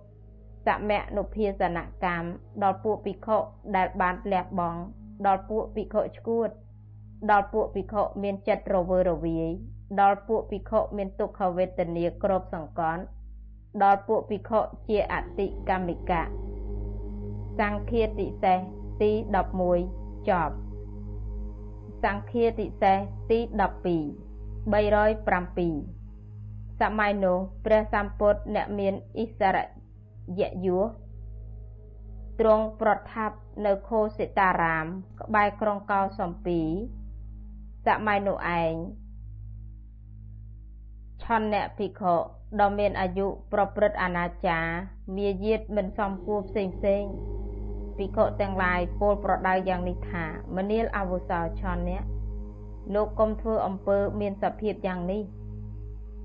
សមនុភាសនកម្មដល់ពួកភិក្ខុដែលបានលះបង់ ដល់ពួកភិក្ខុឈួត ដល់ពួកភិក្ខុមានចិត្តរវើរវាយដល់ពួកភិក្ខុមានទុក្ខវេទនាគ្របសង្កត់ដល់ពួកភិក្ខុជាអតិកម្មិកៈសង្ឃាតិសេសទី11ចប់សង្ឃាតិសេសទី12 307សម័យនោះព្រះសម្ពុទ្ធអ្នកមានអិសរយយុ ទ្រង់ប្រថាប់នៅខោសិតារាម ក្បែរក្រុងកោសំពីសម័យនោះឯងឆនអ្នកភិក្ខុដ៏មានអាយុប្រព្រឹត្តអនាចារមាយាទមិនសមគួរផ្សេងផ្សេងភិក្ខុទាំងឡាយពោលប្រដៅយ៉ាងនេះថាមនាលអវុសោឆននេះលោកកុំធ្វើអំពើមានសភាពយ៉ាងនេះ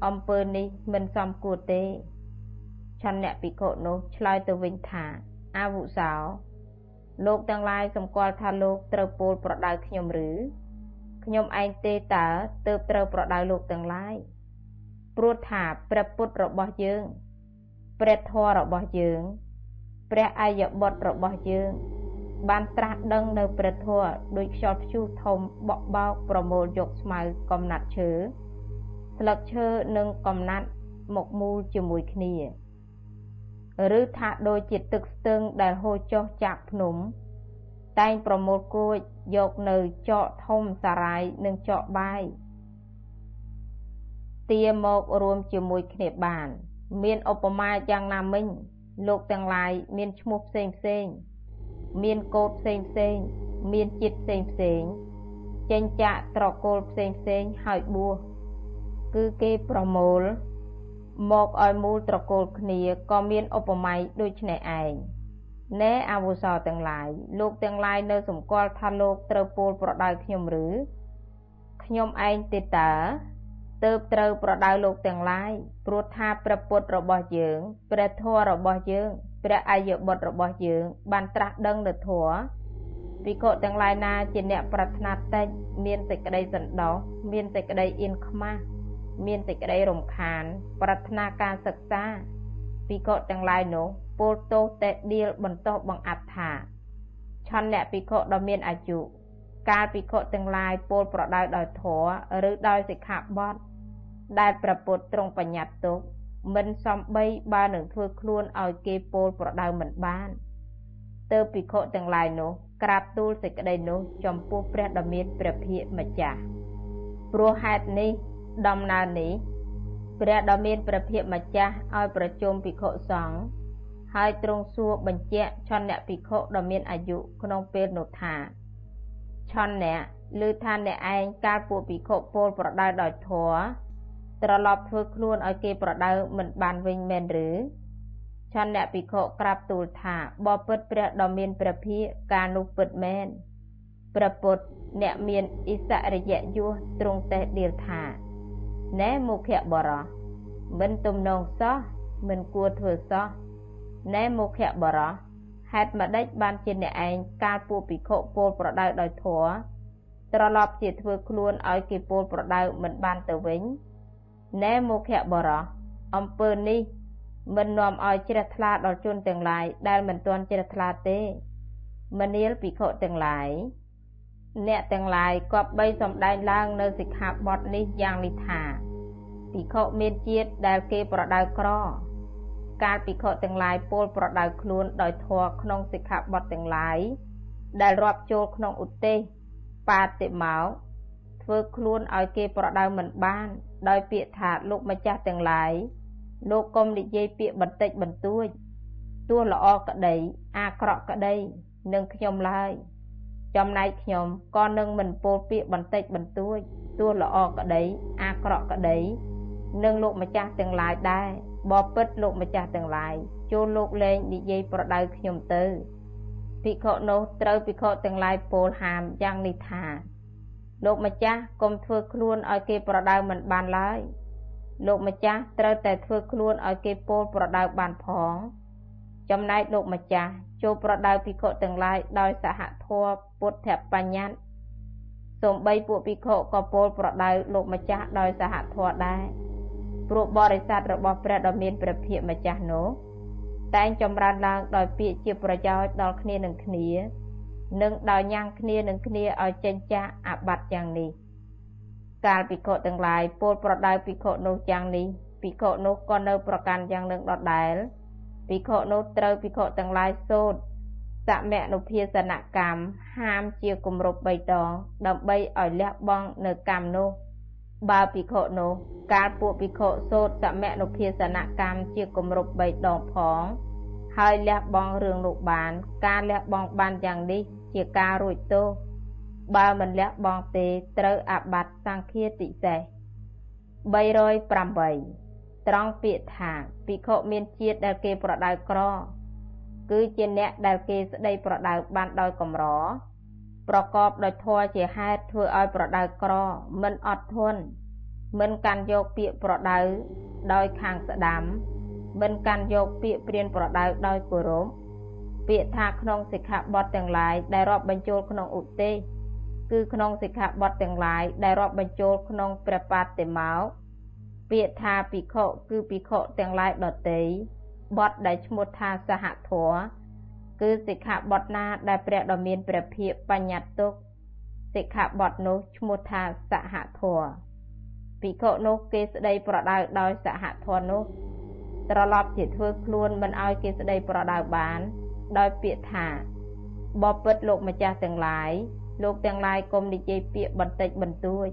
អំពើនេះមិនសមគួរទេឆនអ្នកភិក្ខុនោះឆ្លើយទៅវិញថា អវុសោលោកទាំងឡាយសម្គាល់ថាលោកត្រូវពោលប្រដៅខ្ញុំឬខ្ញុំឯងទេតើទើបត្រូវប្រដៅលោកទាំងឡាយព្រោះថាព្រះពុទ្ធរបស់យើងព្រះធម៌របស់យើងព្រះអាយបុត្ររបស់យើង បានត្រាស់ដឹងនៅព្រះធម៌ដោយខ្យល់ព្យុះធំបក់បោកប្រមូលយកស្មៅកំណាត់ឈើស្លឹកឈើនិងកំណាត់មកមូលជាមួយគ្នា ឬថាដូចជាទឹកស្ទឹងដែលហូរចុះចាក់ភ្នំ តែងប្រមូលគួចយកនៅចកធំសារាយនិងចកបាយទាមករួមជាមួយគ្នាបាន មានឧបមាយ៉ាងណាមិញ លោកទាំងឡាយមានឈ្មោះផ្សេងផ្សេង មានកូដផ្សេងផ្សេង មានជាតិផ្សេងផ្សេង ចេញចាក់ត្រកូលផ្សេងផ្សេងហើយបួសគឺគេប្រមូល មកឲ្យមូលត្រកូលគ្នាក៏មានឧបមាដូចនេះឯងណែអវុសោទាំងឡាយលោកទាំងឡាយនៅសម្គាល់ថាលោកត្រូវពោលប្រដៅខ្ញុំឬខ្ញុំឯងទេតើទើបត្រូវប្រដៅលោកទាំងឡាយព្រោះថាព្រះពុទ្ធរបស់យើងព្រះធម៌របស់យើងព្រះអាយបុត្ររបស់យើង បានត្រាស់ដឹងនៅធម៌វិកុទាំងឡាយណាជាអ្នកប្រាថ្នាតិចមានសេចក្តីសន្តោសមានសេចក្តីអៀនខ្មាស់ មានសេចក្តីរំខាន ប្រាថ្នាការសិក្សាវិកុទាំងឡាយនោះពោលទោសតែដៀលបន្តបង្អាត់ថាឆនអ្នកភិក្ខុដ៏មានអាយុកាលភិក្ខុទាំងឡាយពោលប្រដៅដោយធម៌ឬដោយសិក្ខាបទដែលព្រះពុទ្ធទ្រង់បញ្ញត្តិទុកមិនសំបីបើនឹងធ្វើខ្លួនឲ្យគេពោលប្រដៅមិនបានទើបភិក្ខុទាំងឡាយនោះក្រាបទូលសេចក្តីនោះចំពោះព្រះដ៏មានព្រះភិក្ខម្ចាស់ព្រោះហេតុនេះ ដំណើរនេះព្រះដ៏មានព្រះភិក្ខម្ចាស់ឲ្យប្រជុំភិក្ខុសង្ឃហហើយទ្រង់សួរបញ្ជាក់ឆនអ្នកភិក្ខុដ៏មានអាយុក្នុងពេលនោះថាឆនអ្នកឬថាអ្នកឯងកាលពួកភិក្ខុពលប្រដៅដោយធัวត្រឡប់ធ្វើខ្លួនឲ្យគេប្រដៅមិនបានវិញមែនឬឆនអ្នកភិក្ខុក្រាបទូលថាបបិទ្ធព្រះដ៏មានព្រះភិក្ខការនោះពិតមែនព្រះពុទ្ធអ្នកមានអិសរិយយុះទ្រង់តេះដៀលថា ណែមុខបរោះមិនទំនងសោះមិនគួរធ្វើសោះណែមុខបរោះហេតុម្ដេចបានជាអ្នកឯងកាលពួកភិក្ខុពោលប្រដៅដោយធัวត្រឡប់ជាធ្វើខ្លួនឲ្យគេពោលប្រដៅមិនបានទៅវិញណែមុខបរោះអំពើនេះមិននាំឲ្យជ្រះថ្លាដល់ជនទាំងឡាយដែលមិនទាន់ជ្រះថ្លាទេមនាលភិក្ខុទាំងឡាយ អ្នកទាំងឡាយគប្បីសំដែងឡើងនៅសិក្ខាបទនេះយ៉ាងនេះថាភិក្ខុមានជាតិដែលគេប្រដៅក្រ កាលភិក្ខុទាំងឡាយពោលប្រដៅខ្លួនដោយធម៌ក្នុងសិក្ខាបទទាំងឡាយដែលរាប់ចូលក្នុងឧទេសបាតិមកធ្វើខ្លួនឲ្យគេប្រដៅមិនបាន ដោយពាក្យថាលោកម្ចាស់ទាំងឡាយលោកកុំនិយាយពាក្យបន្តិចបន្តួចទោះល្អក្តីអាក្រក់ក្តីនឹងខ្ញុំឡើយ ចំណែកខ្ញុំក៏នឹងមិនពោលពាក្យបន្តិចបន្តួចទោះល្អក្តីអាក្រក់ក្តីនឹងលោកម្ចាស់ទាំងឡាយដែរបបិទ្ធលោកម្ចាស់ទាំងឡាយចូលលោកលែងនិយាយប្រដៅខ្ញុំទៅភិក្ខុនោះត្រូវភិក្ខុទាំងឡាយពោលហាមយ៉ាងនេះថាលោកម្ចាស់កុំធ្វើខ្លួនឲ្យគេប្រដៅមិនបានឡើយលោកម្ចាស់ត្រូវតែធ្វើខ្លួនឲ្យគេពោលប្រដៅបានផងចំណែកលោកម្ចាស់ ចូលប្រដៅភិក្ខុទាំងឡាយដោយសហធម៌ពុទ្ធបញ្ញត្តិសូម្បីពួកភិក្ខុក៏ពោលប្រដៅលោកម្ចាស់ដោយសហធម៌ដែរព្រោះបរិស័ទរបស់ព្រះដ៏មានព្រះភិក្ខម្ចាស់នោះតែងចម្រើនឡើងដោយពាក្យជាប្រយោជន៍ដល់គ្នានឹងគ្នានិងដោយញ៉ាំងគ្នានឹងគ្នាឲ្យចេញចាកអាបត្តិយ៉ាងនេះកាលភិក្ខុទាំងឡាយពោលប្រដៅភិក្ខុនោះយ៉ាងនេះភិក្ខុនោះក៏នៅប្រកាន់យ៉ាងនឹងដដែល ភិក្ខុនោះត្រូវភិក្ខុទាំងឡាយសូត្រសមនុភាសនកម្មហាមជាគម្រប់3ដង ដើម្បីឲ្យលះបង់នៅកម្មនោះ បើភិក្ខុនោះកាលពួកភិក្ខុសូត្រសមនុភាសនកម្មជាគម្រប់3ដងផង ហើយលះបង់រឿងនោះបាន ការលះបង់បានយ៉ាងនេះជាការរួចទោសបើមិនលះបង់ទេត្រូវអាបត្តិសង្ឃាតិសេស308 ត្រង់ពាក្យថាភិក្ខុមានជាតិដែលគេប្រដៅក្រ គឺជាអ្នកដែលគេស្ដីប្រដៅបានដោយកម្រប្រកបដោយធម៌ជាហេតុធ្វើឲ្យប្រដៅក្រ មិនអត់ធន់មិនកាន់យកពាក្យប្រដៅដោយខាងស្ដាំ មិនកាន់យកពាក្យព្រានប្រដៅដោយគោរពពាក្យថាក្នុងសិក្ខាបទទាំងឡាយដែលរាប់បញ្ចូលក្នុងឧទេសគឺក្នុងសិក្ខាបទទាំងឡាយដែលរាប់បញ្ចូលក្នុងព្រះបាតិមក ពាក្យថាភិក្ខុគឺភិក្ខុទាំងឡាយដទៃបទដែលឈ្មោះថាសហធរគឺសិក្ខាបទណាដែលព្រះដ៏មានព្រះភិក្ខបញ្ញត្តិទុកសិក្ខាបទនោះឈ្មោះថាសហធរភិក្ខុនោះគេស្ដីប្រដៅដោយសហធរនោះត្រឡប់ជាធ្វើខ្លួនមិនឲ្យគេស្ដីប្រដៅបាន ដោយពាក្យថាបបិទ្ធលោកម្ចាស់ទាំងឡាយលោកទាំងឡាយកុំនិយាយពាក្យបន្តិចបន្តួច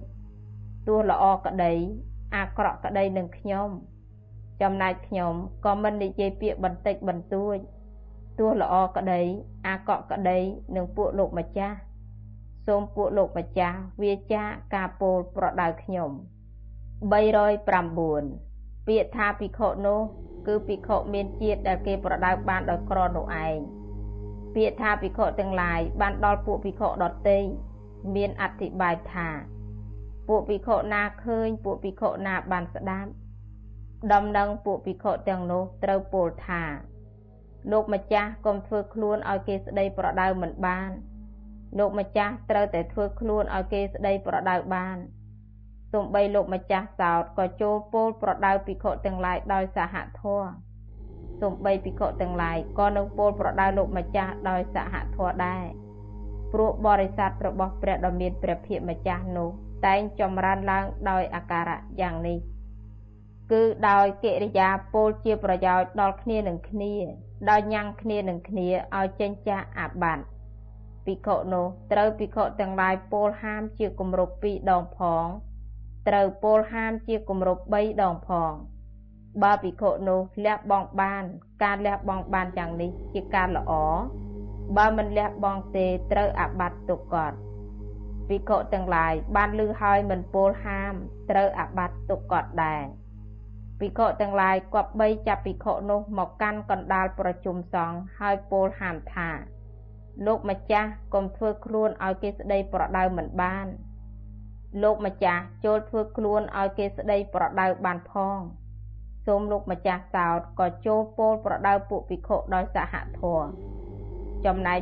ទោះល្អក្តី អាក្រក់ក្តីនឹងខ្ញុំ ចំណែកខ្ញុំក៏មិននិយាយពាក្យបន្តិចបន្តួចទោះល្អក្តី អាក្រក់ក្តីនឹងពួកលោកម្ចាស់សូមពួកលោកម្ចាស់វាចាការពោលប្រដៅខ្ញុំ309ពាក្យថាភិក្ខុនោះគឺភិក្ខុមានជាតិដែលគេប្រដៅបានដោយក្រនោះឯងពាក្យថាភិក្ខុទាំងឡាយបានដល់ពួកភិក្ខុដទៃមានអធិប្បាយថា ពួកភិក្ខុណាឃើញ ពួកភិក្ខុណាបានស្ដាប់ដំណឹងពួកភិក្ខុទាំងនោះត្រូវពោលថាលោកម្ចាស់កុំធ្វើខ្លួនឲ្យគេស្ដីប្រដៅមិនបាន លោកម្ចាស់ត្រូវតែធ្វើខ្លួនឲ្យគេស្ដីប្រដៅបានទោះបីលោកម្ចាស់សោតក៏ចូលពោលប្រដៅភិក្ខុទាំងឡាយដោយសហធម៌សំបីភិក្ខុទាំងឡាយក៏នឹងពោលប្រដៅលោកម្ចាស់ដោយសហធម៌ដែរព្រោះបរិស័ទរបស់ព្រះដ៏មានព្រះភិក្ខម្ចាស់នោះ តែងចម្រើនឡើងដោយអាការៈយ៉ាងនេះគឺដោយកិរិយាពោលជាប្រយោជន៍ដល់គ្នានឹងគ្នាដោយញ៉ាំងគ្នានឹងគ្នាឲ្យចេញចាកអាបត្តិភិក្ខុនោះត្រូវភិក្ខុទាំងឡាយពោលហាមជាគម្រប់2ដងផងត្រូវពោលហាមជាគម្រប់3ដងផងបើភិក្ខុនោះលះបង់បាន ការលះបង់បានយ៉ាងនេះជាការល្អបើមិនលះបង់ទេត្រូវអាបត្តិទុកកត់ ភិក្ខុទាំងឡាយបានលឺហើយមិនពោលហាម ត្រូវអាបត្តិទុកកត់ដែរភិក្ខុទាំងឡាយគប្បីចាប់ភិក្ខុនោះមកកាន់កណ្ដាលប្រជុំសង្ឃហើយពោលហាមថា លោកម្ចាស់កុំធ្វើខ្លួនឲ្យគេស្ដីប្រដៅមិនបាន លោកម្ចាស់ចូលធ្វើខ្លួនឲ្យគេស្ដីប្រដៅបានផងសូមលោកម្ចាស់សោតក៏ចូលពោលប្រដៅពួកភិក្ខុដោយសហធម៌ចំណែក